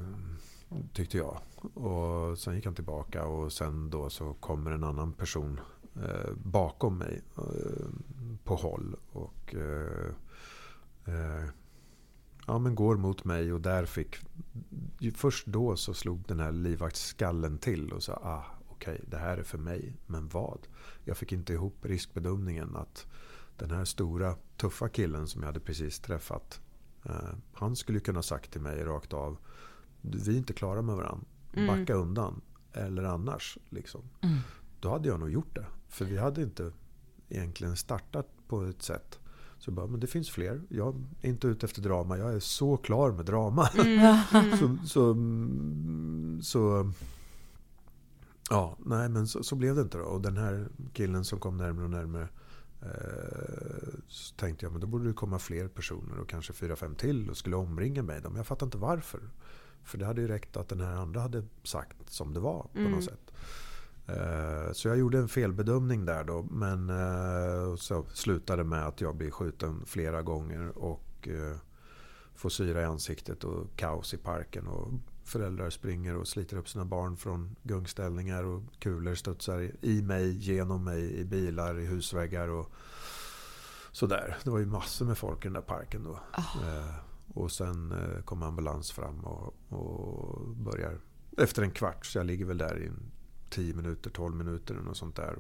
tyckte jag. Och sen gick han tillbaka och sen då så kommer en annan person eh, bakom mig på håll och eh, ja, men går mot mig och där fick först då så slog den här livvaktsskallen till och sa ah, okej det här är för mig men vad? Jag fick inte ihop riskbedömningen att den här stora tuffa killen som jag hade precis träffat. Eh, han skulle kunna sagt till mig rakt av. Vi är inte klara med varandra. Backa undan. Eller annars. Liksom. Då hade jag nog gjort det. För vi hade inte egentligen startat på ett sätt. Så jag bara, men det finns fler. Jag är inte ute efter drama. Jag är så klar med drama. så, så, mm, så Ja, nej men så, så blev det inte då. Och den här killen som kom närmare och närmare eh, så tänkte jag men då borde det komma fler personer och kanske fyra, fem till och skulle omringa mig. Men jag fattar inte varför. För det hade ju räckt att den här andra hade sagt som det var på något sätt. Eh, Så jag gjorde en felbedömning där då. Men eh, så slutade med att jag blir skjuten flera gånger och eh, får syra i ansiktet och kaos i parken. Och föräldrar springer och sliter upp sina barn från gungställningar och kulor studsar i mig, genom mig, i bilar, i husväggar och sådär. Det var ju massor med folk i den där parken då. Eh, Och sen eh, kom ambulans fram och, och börjar efter en kvart. Så jag ligger väl där i en 10 minuter, 12 minuter eller något sånt där.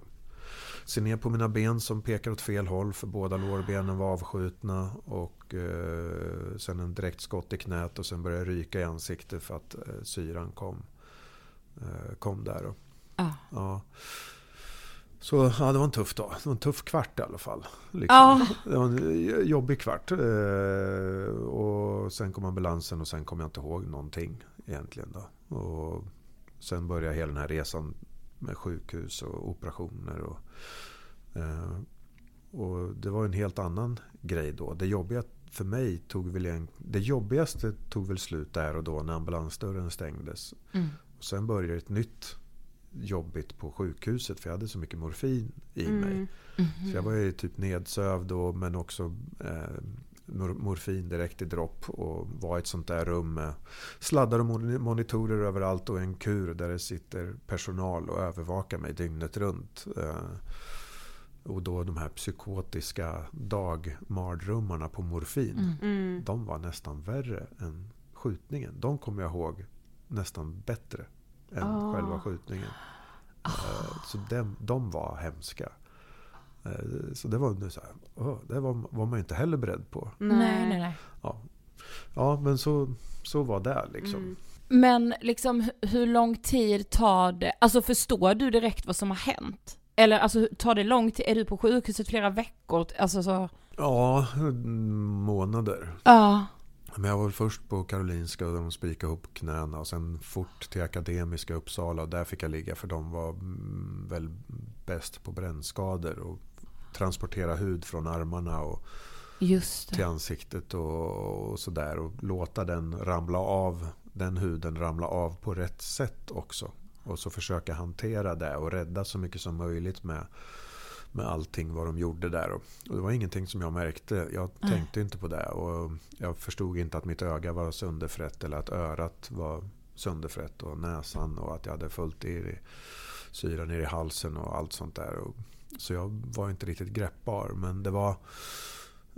Ser ner på mina ben som pekar åt fel håll för båda lårbenen var avskjutna. Och eh, sen en direkt skott i knät och sen började jag ryka i ansiktet för att eh, syran kom, eh, kom där. Och, Ja. ja. Så ja, det var en tuff dag. Det var en tuff kvart i alla fall. Liksom. Ja. Det var en jobbig kvart. Eh, och sen kom ambulansen och sen kom jag inte ihåg någonting egentligen. Då. Och sen började hela den här resan med sjukhus och operationer. Och, eh, och det var en helt annan grej då. Det jobbiga för mig tog väl en, det jobbigaste tog väl slut där och då när ambulansdörren stängdes. Mm. Och sen började ett nytt jobbigt på sjukhuset för jag hade så mycket morfin i mig. Mhm. Så jag var ju typ nedsövd och, men också eh, morfin direkt i dropp och var i ett sånt där rum med sladdar och moni- monitorer överallt och en kur där det sitter personal och övervakar mig dygnet runt. Eh, och då de här psykotiska dagmardrömmarna på morfin. Mm. De var nästan värre än skjutningen. De kommer jag ihåg nästan bättre än Ah. själva skjutningen. Eh, Så de, de var hemska. Eh, Så det var, nu så här, det var, var man inte heller beredd på. Nej, nej, nej. Ja, ja men så, så var det liksom. Mm. Men liksom hu- hur lång tid tar det, alltså förstår du direkt vad som har hänt? Eller alltså tar det lång tid, är du på sjukhuset flera veckor? Alltså så, Ja, månader. ja. Men jag var väl först på Karolinska och de spikade ihop knäna och sen fort till Akademiska Uppsala och där fick jag ligga för de var mm, väl bäst på brännskador och transportera hud från armarna och Just till ansiktet och, och sådär och låta den ramla av, den huden ramla av på rätt sätt också. Och så försöka hantera det och rädda så mycket som möjligt med, med allting vad de gjorde där. Och, och det var ingenting som jag märkte. Jag Nej. tänkte inte på det. Och jag förstod inte att mitt öga var sönderfrätt eller att örat var sönderfrätt och näsan och att jag hade fullt i syra ner i halsen och allt sånt där. Och, så jag var inte riktigt greppbar. Men det var,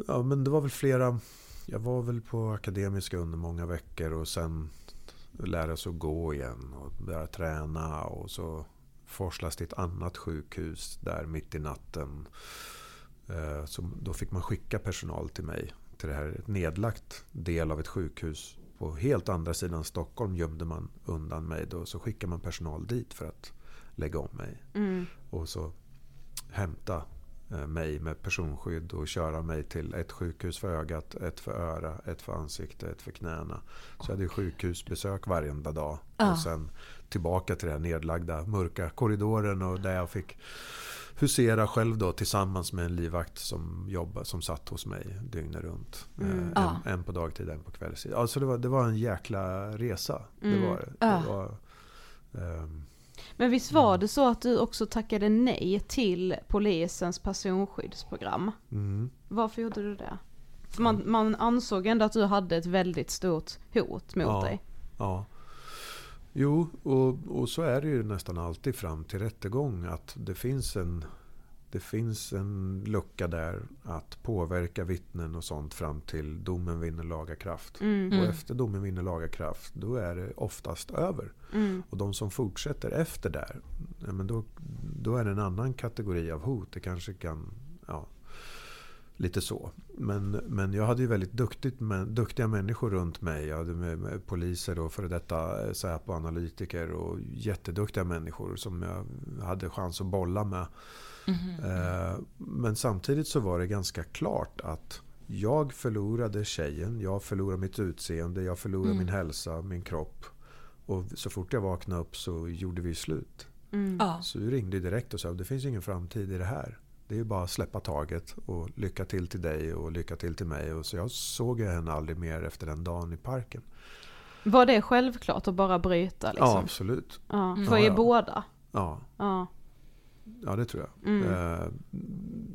ja, men det var väl flera... Jag var väl på Akademiska under många veckor och sen lära sig att gå igen och börja träna och så forslas till ett annat sjukhus där mitt i natten. Eh, Så då fick man skicka personal till mig. Till det här ett nedlagt del av ett sjukhus. På helt andra sidan Stockholm gömde man undan mig. Då, så skickade man personal dit för att lägga om mig. Mm. Och så hämta eh, mig med personskydd och köra mig till ett sjukhus för ögat, ett för öra, ett för ansikte, ett för knäna. Så jag hade ju sjukhusbesök varenda dag. Ja. Och sen tillbaka till den nedlagda mörka korridoren och där jag fick husera själv då tillsammans med en livvakt som jobbade, som satt hos mig dygnet runt. Mm. Eh, En, Ja. en på dagtid, en på kvällstid. Alltså det var, det var en jäkla resa. Det Mm. var det. Det var, ehm, Men visst var det så att du också tackade nej till polisens personskyddsprogram? mm. Varför gjorde du det? För man, man ansåg ändå att du hade ett väldigt stort hot mot Ja. dig. Ja. Jo, och, och så är det ju nästan alltid fram till rättegång. Att det finns en, det finns en lucka där att påverka vittnen och sånt fram till domen vinner laga kraft. Mm. Och efter domen vinner laga kraft, då är det oftast över. Mm. Och de som fortsätter efter där, ja, men då, då är det en annan kategori av hot. Det kanske kan, ja, lite så. Men, men jag hade ju väldigt duktigt, men, duktiga människor runt mig. Jag hade med, med poliser och före detta Säpo-analytiker och jätteduktiga människor som jag hade chans att bolla med. Eh, Men samtidigt så var det ganska klart att jag förlorade tjejen, jag förlorade mitt utseende, jag förlorade Mm. min hälsa, min kropp. Och så fort jag vaknade upp så gjorde vi slut. Mm. Ja. Så vi ringde direkt och sa det finns ingen framtid i det här. Det är ju bara att släppa taget och lycka till till dig och lycka till till mig. Och så jag såg henne aldrig mer efter den dagen i parken. Var det självklart att bara bryta liksom? Ja, absolut. Ja, Mm. för Ja, er ja. båda? Ja, Ja. Ja det tror jag. Mm. Eh,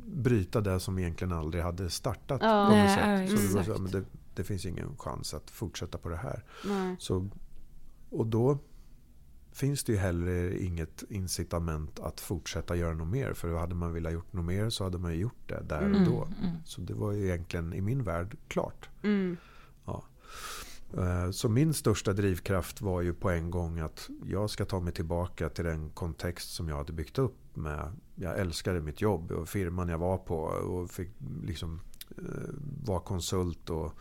bryta det som egentligen aldrig hade startat Ja. på något Nej, sätt. Så exakt. men det, det finns ingen chans att fortsätta på det här. Nej. Så, och då finns det ju heller inget incitament att fortsätta göra något mer. För hade man velat gjort något mer så hade man ju gjort det där och Mm, då. mm. Så det var ju egentligen i min värld klart. Mm. Eh, så min största drivkraft var ju på en gång att jag ska ta mig tillbaka till den kontext som jag hade byggt upp med. Jag älskade mitt jobb och firman jag var på och fick liksom eh, vara konsult och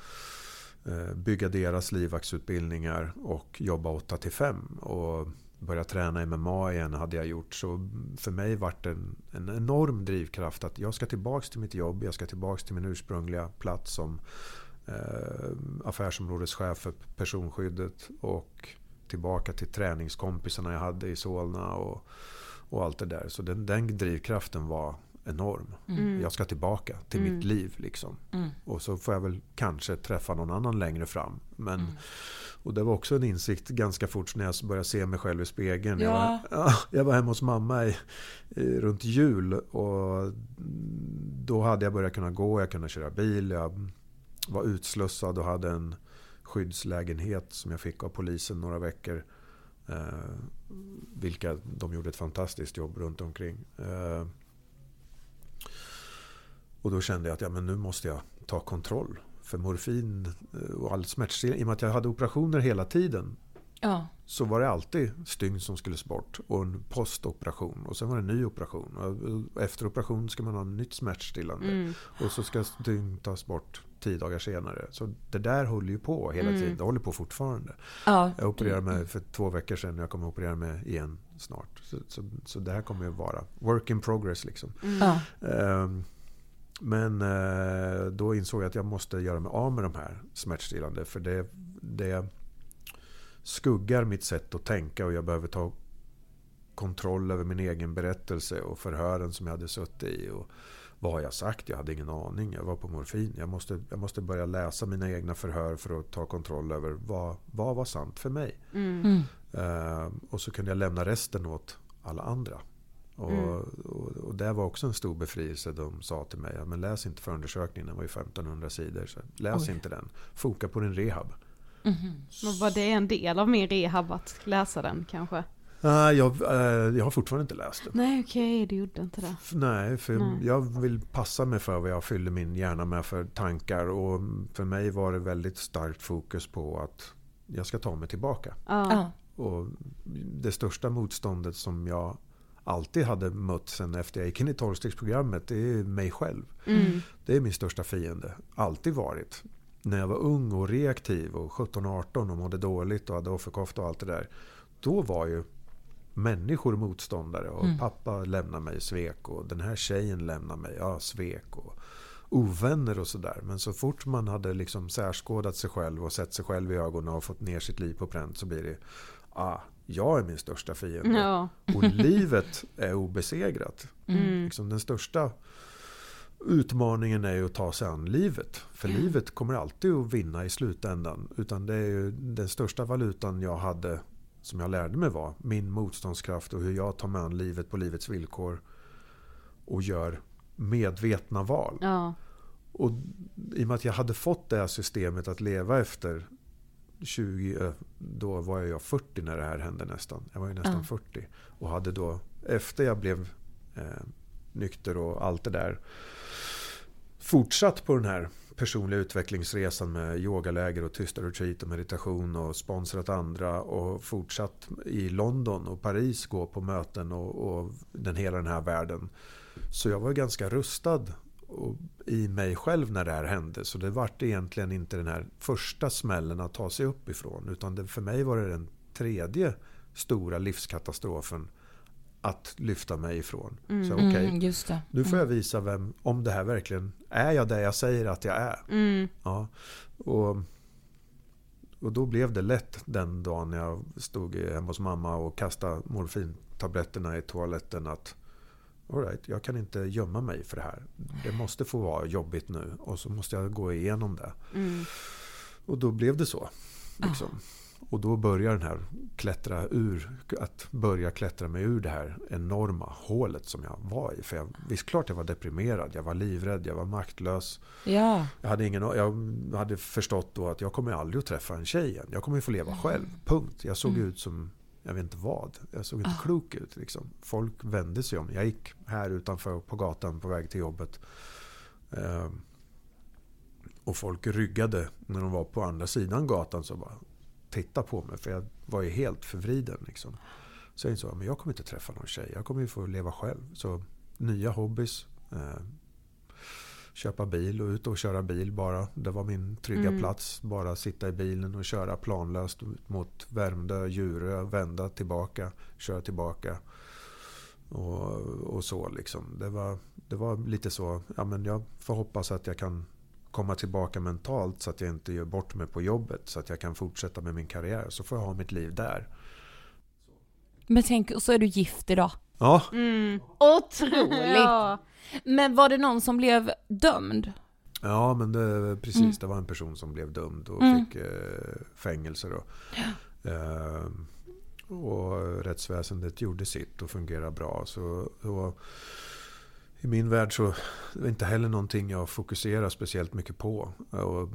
eh, bygga deras livvaktsutbildningar och jobba 8 till 5 och börja träna MMA igen hade jag gjort. Så för mig vart det en, en enorm drivkraft att jag ska tillbaka till mitt jobb, jag ska tillbaka till min ursprungliga plats som eh, affärsområdeschef personskyddet och tillbaka till träningskompisarna jag hade i Solna och, och allt det där. Så den, den drivkraften var enorm. Mm. Jag ska tillbaka till Mm. mitt liv. Liksom. Mm. Och så får jag väl kanske träffa någon annan längre fram. Men, Mm. Och det var också en insikt ganska fort när jag började se mig själv i spegeln. Jag, Ja. var, ja, jag var hemma hos mamma i, i, runt jul och då hade jag börjat kunna gå, jag kunde köra bil. Jag var utslussad och hade en skyddslägenhet som jag fick av polisen några veckor. Eh, vilka de gjorde ett fantastiskt jobb runt omkring. Eh, och då kände jag att ja, men nu måste jag ta kontroll. För morfin eh, och all smärtstillande, i och med att jag hade operationer hela tiden Ja. så var det alltid stygn som skulle bort och en postoperation och sen var det en ny operation. Och efter operation ska man ha en nytt smärtstillande Mm. och så ska stygn tas bort tio dagar senare. Så det där håller ju på hela Mm. tiden. Det håller på fortfarande. Ja. Jag opererade mig för två veckor sedan och jag kommer att operera mig igen snart. Så, så, så det här kommer ju vara work in progress liksom. Ja. Ehm, Men eh, då insåg jag att jag måste göra mig av med de här smärtstillande. För det, det skuggar mitt sätt att tänka och jag behöver ta kontroll över min egen berättelse och förhören som jag hade suttit i. Och vad har jag sagt? Jag hade ingen aning. Jag var på morfin. Jag måste, jag måste börja läsa mina egna förhör för att ta kontroll över vad, vad var sant för mig. Mm. Eh, och så kunde jag lämna resten åt alla andra. Och, Mm. och, och det var också en stor befrielse. De sa till mig, men läs inte förundersökningen, den var ju 1500 sidor. Så läs Oj. inte den. Foka på din rehab. Mhm. Men var det en del av min rehab att läsa den kanske? Jag, eh, jag har fortfarande inte läst den. Nej okej, du gjorde inte det. Nej, för Nej. jag vill passa mig för vad jag fyller min hjärna med för tankar. Och för mig var det väldigt starkt fokus på att jag ska ta mig tillbaka. Ja. Ja. Och det största motståndet som jag alltid hade mött sen efter jag gick in i tolvstegsprogrammet, det är mig själv. Mm. Det är min största fiende. Alltid varit. När jag var ung och reaktiv och 17-18 och mådde dåligt och hade offerkofta och allt det där. Då var ju människor motståndare. Och Mm. pappa lämnade mig, svek. Och den här tjejen lämnade mig, ja svek. Och ovänner och sådär. Men så fort man hade liksom särskådat sig själv och sett sig själv i ögonen och fått ner sitt liv på pränt så blir det ah, jag är min största fiende. Ja. Och livet är obesegrat. Mm. Liksom den största utmaningen är ju att ta sig an livet. För livet kommer alltid att vinna i slutändan. Utan det är ju den största valutan jag hade, som jag lärde mig var min motståndskraft och hur jag tar mig an livet på livets villkor. Och gör medvetna val. Ja. Och i och med att jag hade fått det här systemet att leva efter 20, eh, då var jag 40 när det här hände nästan. Jag var ju nästan Ja. 40. Och hade då, efter jag blev eh, nykter och allt det där, fortsatt på den här personliga utvecklingsresan med yogaläger och tysta retreat och meditation och sponsrat andra och fortsatt i London och Paris gå på möten och, och den, hela den här världen. Så jag var ganska rustad och, i mig själv när det här hände. Så det vart egentligen inte den här första smällen att ta sig upp ifrån. Utan det, för mig var det den tredje stora livskatastrofen att lyfta mig ifrån. Så okej, Mm, nu får jag visa vem, om det här verkligen är jag det jag säger att jag är. Mm. Ja, och, och då blev det lätt den dagen jag stod hemma hos mamma och kastade morfintabletterna i toaletten att all right, jag kan inte gömma mig för det här. Det måste få vara jobbigt nu och så måste jag gå igenom det. Mm. Och då blev det så. Liksom. Och då börjar den här klättra ur, att börja klättra mig ur det här enorma hålet som jag var i. För jag, visst klart jag var deprimerad, jag var livrädd, jag var maktlös. Ja. Jag hade, ingen, jag hade förstått då att jag kommer aldrig att träffa en tjej igen. Jag kommer få leva själv, punkt. Jag såg ut som, jag vet inte vad. Jag såg inte klok ut. Liksom. Folk vände sig om. Jag gick här utanför på gatan på väg till jobbet. Ehm, och folk ryggade när de var på andra sidan gatan. Så bara titta på mig. För jag var ju helt förvriden. Liksom. Så jag insåg att jag kommer inte träffa någon tjej. Jag kommer ju få leva själv. Så nya hobbys. Eh, köpa bil och ut och köra bil bara. Det var min trygga Mm. plats. Bara sitta i bilen och köra planlöst ut mot Värmdö, Djurö, vända tillbaka, köra tillbaka. Och, och så liksom. Det var, det var lite så, ja men jag får hoppas att jag kan komma tillbaka mentalt så att jag inte gör bort mig på jobbet. Så att jag kan fortsätta med min karriär. Så får jag ha mitt liv där. Men tänk, och så är du gift idag. Ja, Mm. Otroligt! Ja. Men var det någon som blev dömd? ja men det, precis. Mm. Det var en person som blev dömd och Mm. fick eh, fängelse. Då. Eh, och rättsväsendet gjorde sitt och fungerade bra. Så, så i min värld så det var inte heller någonting jag fokuserar speciellt mycket på. Och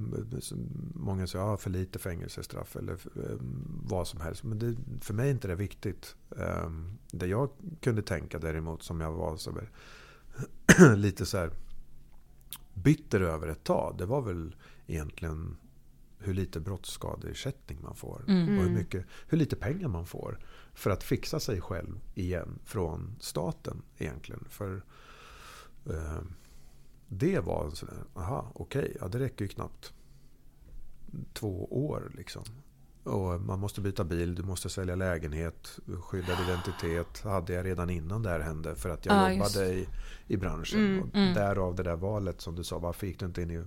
många säger ja, för lite fängelsestraff eller eh, vad som helst. Men det, för mig är inte det viktigt. Eh, Det jag kunde tänka däremot som jag var så här, lite så här bitter över ett tag. Det var väl egentligen hur lite brottsskadeersättning man får. Mm. Och hur, mycket, hur lite pengar man får för att fixa sig själv igen från staten egentligen. För det var en sån där, aha, okej, ja det räcker ju knappt två år liksom. Och man måste byta bil, du måste sälja lägenhet, skyddad identitet hade jag redan innan det här hände för att jag Ja, just jobbade i, i branschen. Mm, och mm. Därav det där valet som du sa, varför gick du inte in i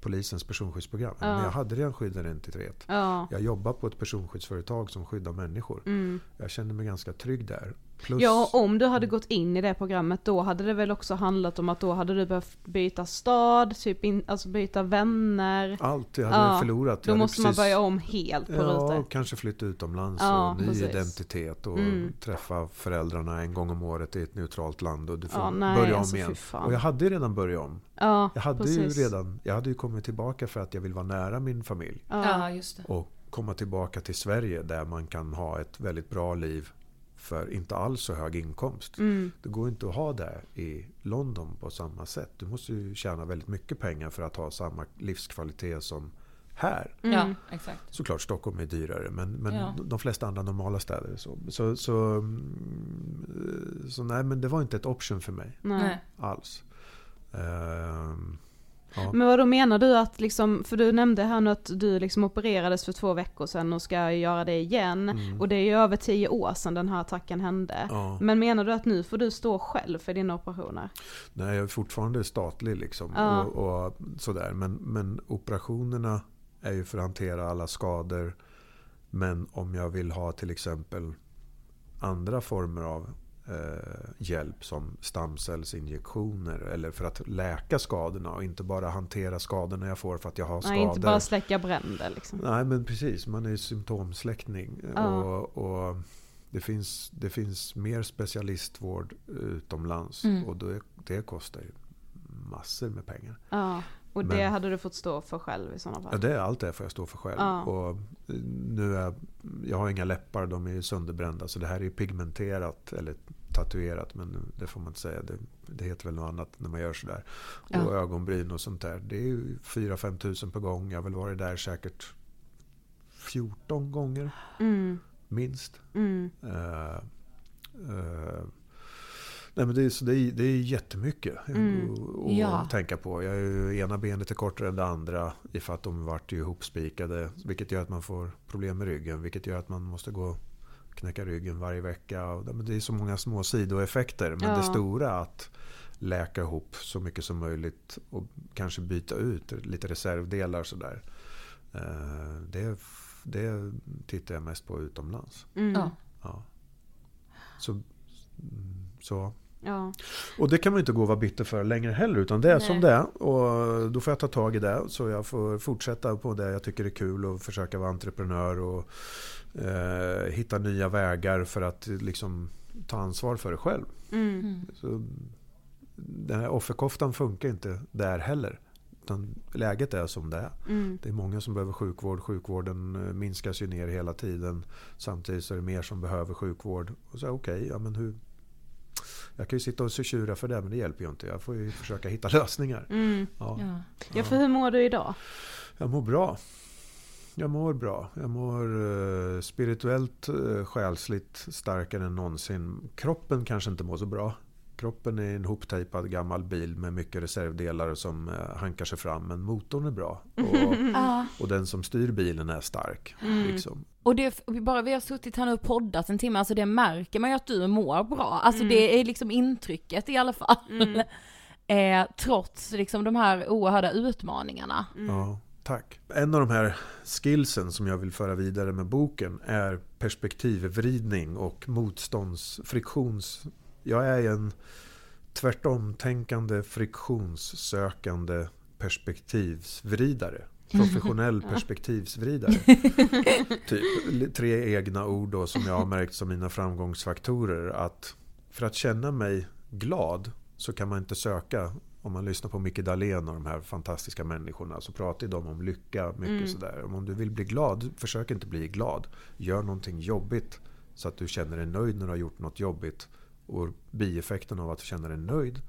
polisens personskyddsprogram? Ja. Men jag hade redan skyddad identitet. Ja. Jag jobbar på ett personskyddsföretag som skyddar människor. Mm. Jag kände mig ganska trygg där. Plus, Ja, om du hade gått in i det programmet då hade det väl också handlat om att då hade du behövt byta stad, typ in, alltså byta vänner. allt jag hade Ja, förlorat. Jag Då måste man precis- börja om helt på Ja, rutor. och kanske flytta utomlands Ja, och ny precis. identitet och Mm. träffa föräldrarna en gång om året i ett neutralt land och du får Ja, nej, börja om alltså, igen. fan. Och jag hade ju redan börjat om. Ja, Jag hade precis. ju redan, jag hade ju kommit tillbaka för att jag vill vara nära min familj. Ja. just det. Och komma tillbaka till Sverige där man kan ha ett väldigt bra liv för inte alls så hög inkomst. Mm. Det går inte att ha det i London på samma sätt. Du måste ju tjäna väldigt mycket pengar för att ha samma livskvalitet som här. Mm. Ja, exakt. Såklart Stockholm är dyrare men, men Ja. de flesta andra normala städer så. Så, så, mm, så nej men det var inte ett option för mig Nej. Alls. Ehm, ja. Men vad då menar du att liksom, för du nämnde här nu att du liksom opererades för två veckor sedan och ska göra det igen. Mm. Och det är ju över tio år sedan den här attacken hände. Ja. Men menar du att nu får du stå själv för dina operationer? Nej, jag är fortfarande statlig liksom. Ja. Och, och sådär. Men, men operationerna är ju för att hantera alla skador. Men om jag vill ha till exempel andra former av eh, hjälp som stamcellsinjektioner eller för att läka skadorna och inte bara hantera skadorna jag får för att jag har skador. Nej, inte bara släcka bränder liksom. Nej men precis, man är ju symptomsläckning. Ja. Och, och det, finns, det finns mer specialistvård utomlands Mm. och det, det kostar ju massor med pengar. Ja, och det Men- hade du fått stå för själv i sådana Ja, fall? det är allt det får jag stå för själv. Ja. Och nu är, jag har inga läppar, de är sönderbrända. Så det här är pigmenterat, eller tatuerat, men det får man inte säga. Det, det heter väl något annat när man gör sådär. Ja. Och ögonbryn och sånt där. Det är ju 4-5 tusen per gång. Jag har väl varit där säkert 14 gånger Mm, minst. mm, Eh, eh, nej men det, är, så det, är, det är jättemycket Mm. att- Ja. tänka på. Jag är ju, ena benet är kortare än det andra för att de vart ju ihopspikade. Vilket gör att man får problem med ryggen. Vilket gör att man måste gå och knäcka ryggen varje vecka. Det är så många små sidoeffekter. Men Ja. det stora att läka ihop så mycket som möjligt och kanske byta ut lite reservdelar sådär. Eh, det, det tittar jag mest på utomlands. mm. Ja. Ja. Så, mm, så. Ja. Och det kan man inte gå och vara bitter för längre heller utan det är som det är. Och då får jag ta tag i det. Så jag får fortsätta på det jag tycker är kul och försöka vara entreprenör och eh, hitta nya vägar för att liksom ta ansvar för det själv. Mm. Så den här offerkoftan funkar inte där heller. Utan läget är som det är. Mm. Det är många som behöver sjukvård. Sjukvården eh, minskas ju ner hela tiden. Samtidigt så är det mer som behöver sjukvård. Och så okej, ja men hur... Jag kan ju sitta och tjura för det men det hjälper ju inte. Jag får ju försöka hitta lösningar. Mm. Ja. Ja. Ja, för hur mår du idag? Jag mår bra. Jag mår bra. Jag mår eh, spirituellt, uh, själsligt starkare än någonsin. Kroppen kanske inte mår så bra. Kroppen är en hoptejpad gammal bil med mycket reservdelar som uh, hankar sig fram. Men motorn är bra. Och, och den som styr bilen är stark. Mm. Liksom. Och det, bara vi har suttit här nu och poddat en timme, alltså det märker man ju att du mår bra. Alltså Mm. det är liksom intrycket i alla fall. Mm. Eh, trots liksom de här oerhörda utmaningarna. Ja, tack. En av de här skillsen som jag vill föra vidare med boken är perspektivvridning och motståndsfriktions... Jag är en tvärtom-tänkande friktionssökande perspektivsvridare. Professionell perspektivsvridare. typ tre egna ord då som jag har märkt som mina framgångsfaktorer. Att för att känna mig glad så kan man inte söka om man lyssnar på Micke Dahlén och de här fantastiska människorna så pratar de om lycka mycket mm. sådär. Om du vill bli glad, försök inte bli glad. Gör någonting jobbigt så att du känner dig nöjd när du har gjort något jobbigt. Och bieffekten av att känna dig nöjd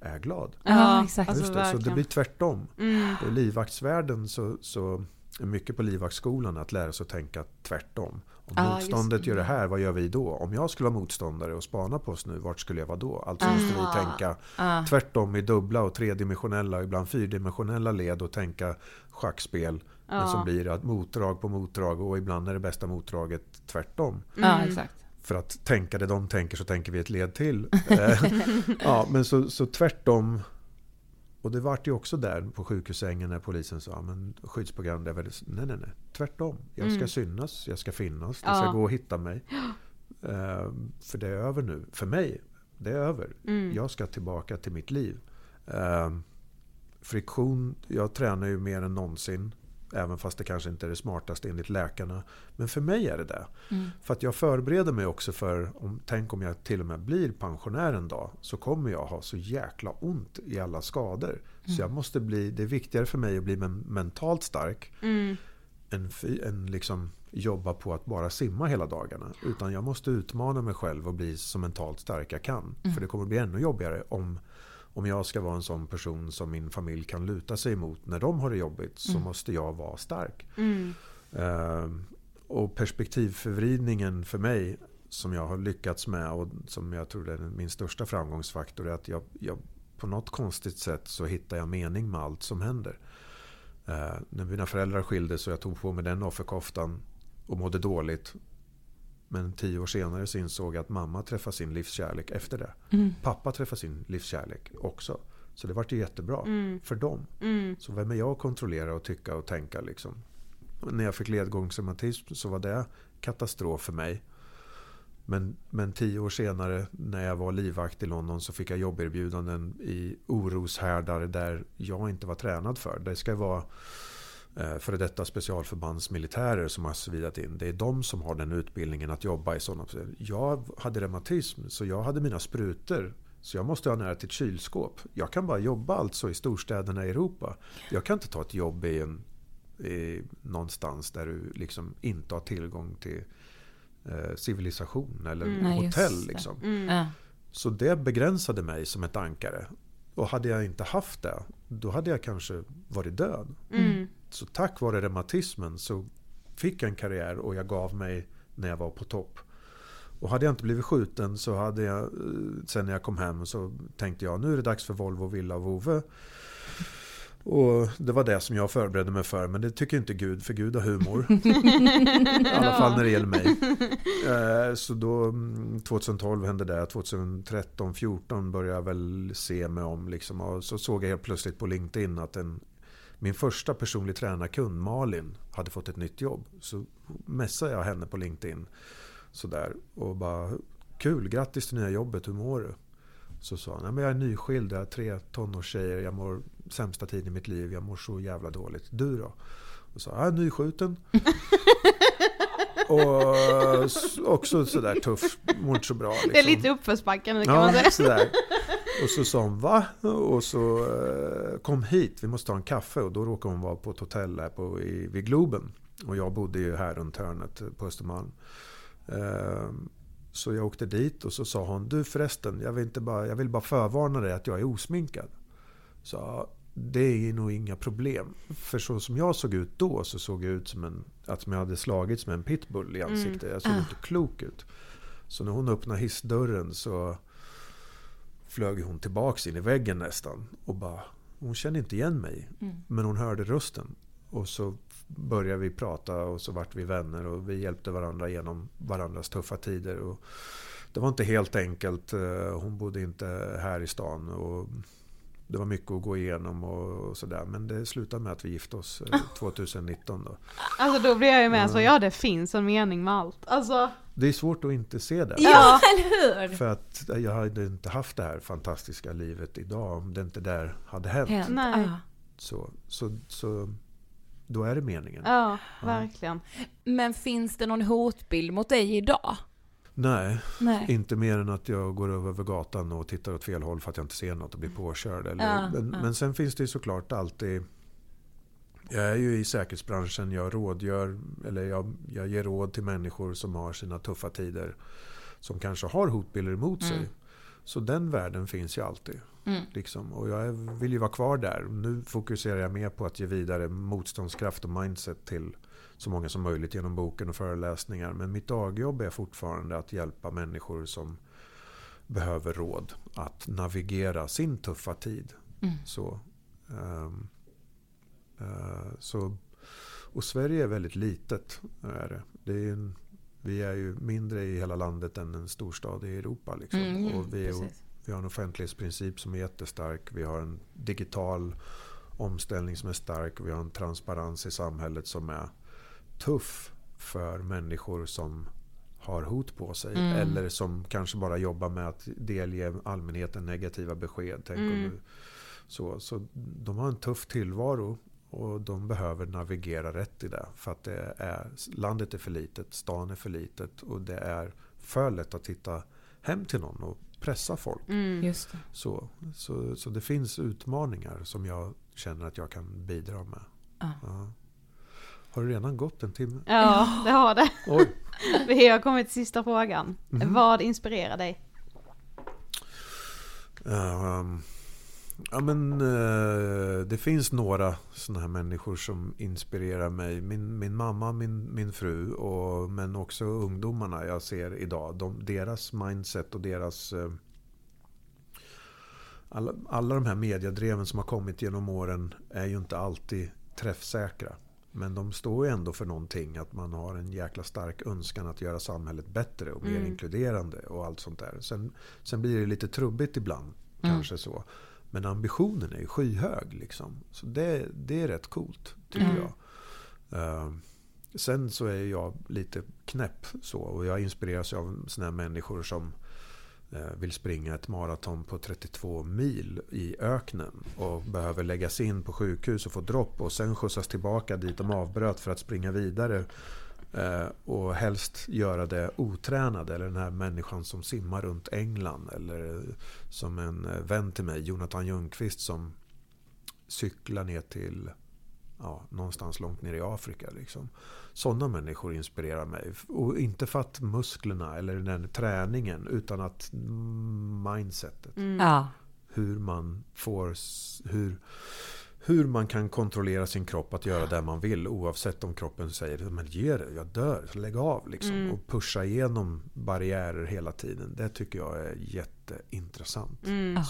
är glad. Ja, exakt. Just det, så det blir tvärtom. Mm. I livvaktsvärlden så, så är mycket på livvaktsskolan att lära sig att tänka tvärtom. Om ah, motståndet gör det här, vad gör vi då? Om jag skulle vara motståndare och spana på oss nu, vart skulle jag vara då? Alltså måste vi tänka ah. tvärtom i dubbla och tredimensionella och ibland fyrdimensionella led och tänka schackspel. Ah. Men som blir att motdrag på motdrag och ibland är det bästa motdraget tvärtom. Mm. exakt för att tänka det de tänker så tänker vi ett led till. Eh, ja, men så, så tvärtom. Och det vart ju också där på sjukhussängen när polisen sa men skyddsprogram, det är väl, nej nej nej, tvärtom. Jag ska mm. synas, jag ska finnas, det ska ja. gå att hitta mig. Uh, för det är över nu, för mig. Det är över. Mm. Jag ska tillbaka till mitt liv. Uh, friktion, jag tränar ju mer än någonsin. Även fast det kanske inte är det smartaste enligt läkarna. Men för mig är det det. Mm. För att jag förbereder mig också för, om, tänk om jag till och med blir pensionär en dag. Så kommer jag ha så jäkla ont i alla skador. Mm. Så jag måste bli, det är viktigare för mig att bli mentalt stark. Mm. Än, än liksom jobba på att bara simma hela dagarna. Utan jag måste utmana mig själv och bli så mentalt stark jag kan. Mm. För det kommer bli ännu jobbigare om om jag ska vara en sån person som min familj kan luta sig emot när de har det jobbigt så mm. måste jag vara stark. Mm. Uh, och perspektivförvridningen för mig som jag har lyckats med och som jag tror är min största framgångsfaktor är att jag, jag på något konstigt sätt så hittar jag mening med allt som händer. Uh, när mina föräldrar skildes och jag tog på mig den offerkoftan och mådde dåligt men tio år senare så insåg jag att mamma träffade sin livskärlek efter det. Mm. Pappa träffade sin livskärlek också. Så det vart ju jättebra mm. för dem. Mm. Så vem är jag att kontrollera och tycka och tänka liksom? När jag fick ledgångsreumatism så var det katastrof för mig. Men, men tio år senare när jag var livvakt i London så fick jag jobberbjudanden i oroshärdar där jag inte var tränad för. Det ska vara före detta specialförbandsmilitärer som har svidat in. Det är de som har den utbildningen att jobba i sådana. Jag hade reumatism så jag hade mina sprutor. Så jag måste ha nära till ett kylskåp. Jag kan bara jobba alltså i storstäderna i Europa. Jag kan inte ta ett jobb i, en, i någonstans där du liksom inte har tillgång till eh, civilisation eller mm, hotell. Liksom. Mm. Så det begränsade mig som ett ankare. Och hade jag inte haft det, då hade jag kanske varit död. Mm. Så tack vare reumatismen så fick jag en karriär och jag gav mig när jag var på topp. Och hade jag inte blivit skjuten så hade jag, eh, sen när jag kom hem så tänkte jag nu är det dags för Volvo, Villa och Vove. Och det var det som jag förberedde mig för. Men det tycker inte Gud, för Gud har humor. I alla fall när det gäller mig. Eh, så då 2012 mm, hände det. 2013, 2014 började jag väl se mig om. Liksom. Och så såg jag helt plötsligt på LinkedIn att en, min första personlig tränarkund Malin hade fått ett nytt jobb. Så messade jag henne på LinkedIn. Sådär. Och bara, kul, grattis till nya jobbet, hur mår du? Så sa han, jag är nyskild, jag har tre tonårstjejer, jag mår sämsta tiden i mitt liv, jag mår så jävla dåligt. Du då? Och sa, jag är nyskjuten. och också sådär tuff, mår inte så bra. Liksom. Det är liksom. lite uppförsbacke kan ja, man säga. Sådär. Och så sa hon va? Och så eh, kom hit, vi måste ta en kaffe. Och då råkade hon vara på ett hotell här på, i, vid Globen. Och jag bodde ju här runt hörnet på Östermalm. Eh, så jag åkte dit och så sa hon, du förresten, jag vill, inte bara, jag vill bara förvarna dig att jag är osminkad. Så det är nog inga problem. För så som jag såg ut då så såg jag ut som en, att jag hade slagits med en pitbull i mm. ansiktet. Mm. Jag såg ah. inte klok ut. Så när hon öppnade hissdörren så flög hon tillbaks in i väggen nästan. Och bara, hon kände inte igen mig. Mm. Men hon hörde rösten. Och så började vi prata och så vart vi vänner och vi hjälpte varandra genom varandras tuffa tider. Och det var inte helt enkelt. Eh, hon bodde inte här i stan. Och det var mycket att gå igenom och, sådär. Men det slutade med att vi gifte oss eh, 2019 då. Alltså då blir jag ju med så, ja det finns en mening med allt. Alltså, Det är svårt att inte se det. Ja, eller hur? För att jag hade inte haft det här fantastiska livet idag om det inte där hade hänt. Hänt. Nej. Ja. Så, så, så då är det meningen. ja, verkligen. Men finns det någon hotbild mot dig idag? Nej, Nej. inte mer än att jag går över gatan och tittar åt fel håll för att jag inte ser något och blir påkörd. Eller, Ja, men, ja. men sen finns det ju såklart alltid jag är ju i säkerhetsbranschen, jag rådgör, eller jag, jag ger råd till människor som har sina tuffa tider. Som kanske har hotbilder emot sig. Så den världen finns ju alltid. Liksom. Och jag vill ju vara kvar där. Nu fokuserar jag mer på att ge vidare motståndskraft och mindset till så många som möjligt genom boken och föreläsningar. Men mitt dagjobb är fortfarande att hjälpa människor som behöver råd att navigera sin tuffa tid. Så, ehm, eh, så, och Sverige är väldigt litet. Är det. Det är en, vi är ju mindre i hela landet än en storstad i Europa. Liksom. Mm, och vi, är, vi har en offentlighetsprincip som är jättestark. Vi har en digital omställning som är stark. Vi har en transparens i samhället som är tuff för människor som har hot på sig. Mm. Eller som kanske bara jobbar med att delge allmänheten negativa besked. Tänk om du, så, så de har en tuff tillvaro och de behöver navigera rätt i det. För att det är, landet är för litet, stan är för litet och det är för lätt att hitta hem till någon och pressa folk. Just det. Så, så, så det finns utmaningar som jag känner att jag kan bidra med. Ja. Ja. Har det redan gått en timme? Ja, det har det. Oj! Vi har kommit till sista frågan. Vad inspirerar dig? Ehm, ja, men, eh, det finns några sådana här människor som inspirerar mig. Min, min mamma, min, min fru och, men också ungdomarna jag ser idag. De, deras mindset och deras... eh, alla, alla de här mediedreven som har kommit genom åren är ju inte alltid träffsäkra. Men de står ju ändå för någonting. Att man har en jäkla stark önskan att göra samhället bättre och mer inkluderande och allt sånt där. Sen, sen blir det lite trubbigt ibland. Kanske så. Men ambitionen är ju skyhög. Liksom. Så det, det är rätt coolt, tycker jag. Eh, sen så är jag lite knäpp så. Och jag inspireras av såna här människor som eh, vill springa ett maraton på 32 mil i öknen och behöver läggas in på sjukhus och få dropp och sen skjutsas tillbaka dit de avbröt för att springa vidare. Eh, och helst göra det otränade. Eller den här människan som simmar runt England. Eller som en eh, vän till mig, Jonathan Ljungqvist som cyklar ner till ja, någonstans långt ner i Afrika. Liksom. Sådana människor inspirerar mig. Och inte för att musklerna eller den träningen utan att mm, mindsetet. Ja. Hur man får... Hur, hur man kan kontrollera sin kropp att göra det man vill oavsett om kroppen säger men ge det, jag dör, lägg av. Liksom. Och pusha igenom barriärer hela tiden. Det tycker jag är jätteintressant.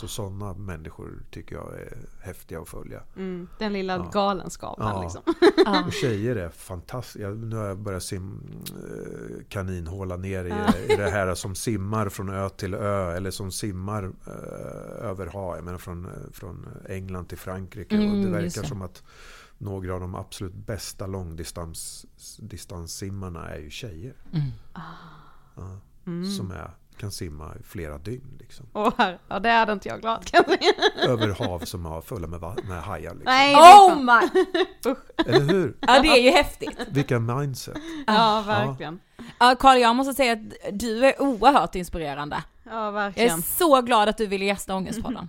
Så sådana människor tycker jag är häftiga att följa. Mm, den lilla Ja. galenskapen Ja. liksom. Och tjejer är fantastiska. Nu har jag börjat sim, eh, kaninhåla ner i, i det här som simmar från ö till ö. Eller som simmar eh, över hav. Jag menar från, eh, från England till Frankrike. och det Mm, verkar som att några av de absolut bästa långdistanssimmarna är ju tjejer. Mm. Ja, Som är, kan simma i flera dygn. Liksom. Åh, här. ja det hade inte jag glad. Över hav som har fulla med, med hajar. Liksom. Nej, det är Oh my! Eller hur? Ja det är ju häftigt. Vilka mindset. Ja, verkligen. Ja Karl, jag måste säga att du är oerhört inspirerande. Ja, Jag är verkligen. så glad att du ville gästa Ångestpodden.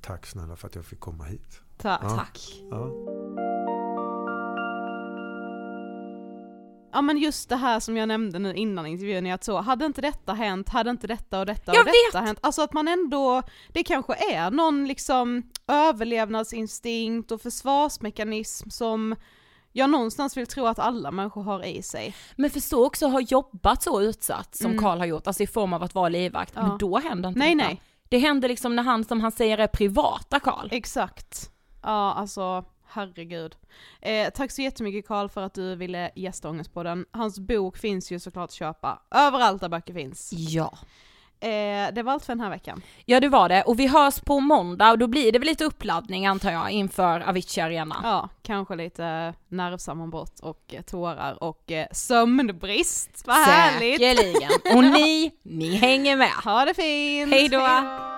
Tack snälla för att jag fick komma hit. Ta- Ja. Tack. Ja. Ja men just det här som jag nämnde nu innan intervjun är att så, hade inte detta hänt, hade inte detta och detta Jag och detta hänt. Alltså att man ändå, det kanske är någon liksom överlevnadsinstinkt och försvarsmekanism som jag någonstans vill tro att alla människor har i sig. Men förstå också att ha jobbat så utsatt som Mm. Karl har gjort, alltså i form av att vara livvakt. Ja. Men då händer inte Nej, detta. nej. Det händer liksom när han, som han säger, är privata Karl. Exakt. Ja alltså, herregud. Eh, tack så jättemycket Karl för att du ville gästa Ångestpodden. Hans bok finns ju såklart att köpa överallt där böcker finns. Ja. Eh, det var allt för den här veckan. Ja det var det, och vi hörs på måndag och då blir det väl lite uppladdning antar jag inför Avicii Arena. Ja, kanske lite nervsammanbrott och tårar och eh, sömnbrist. Vad härligt! Säkerligen. Och ni, ni hänger med. Ha det fint! Hej då.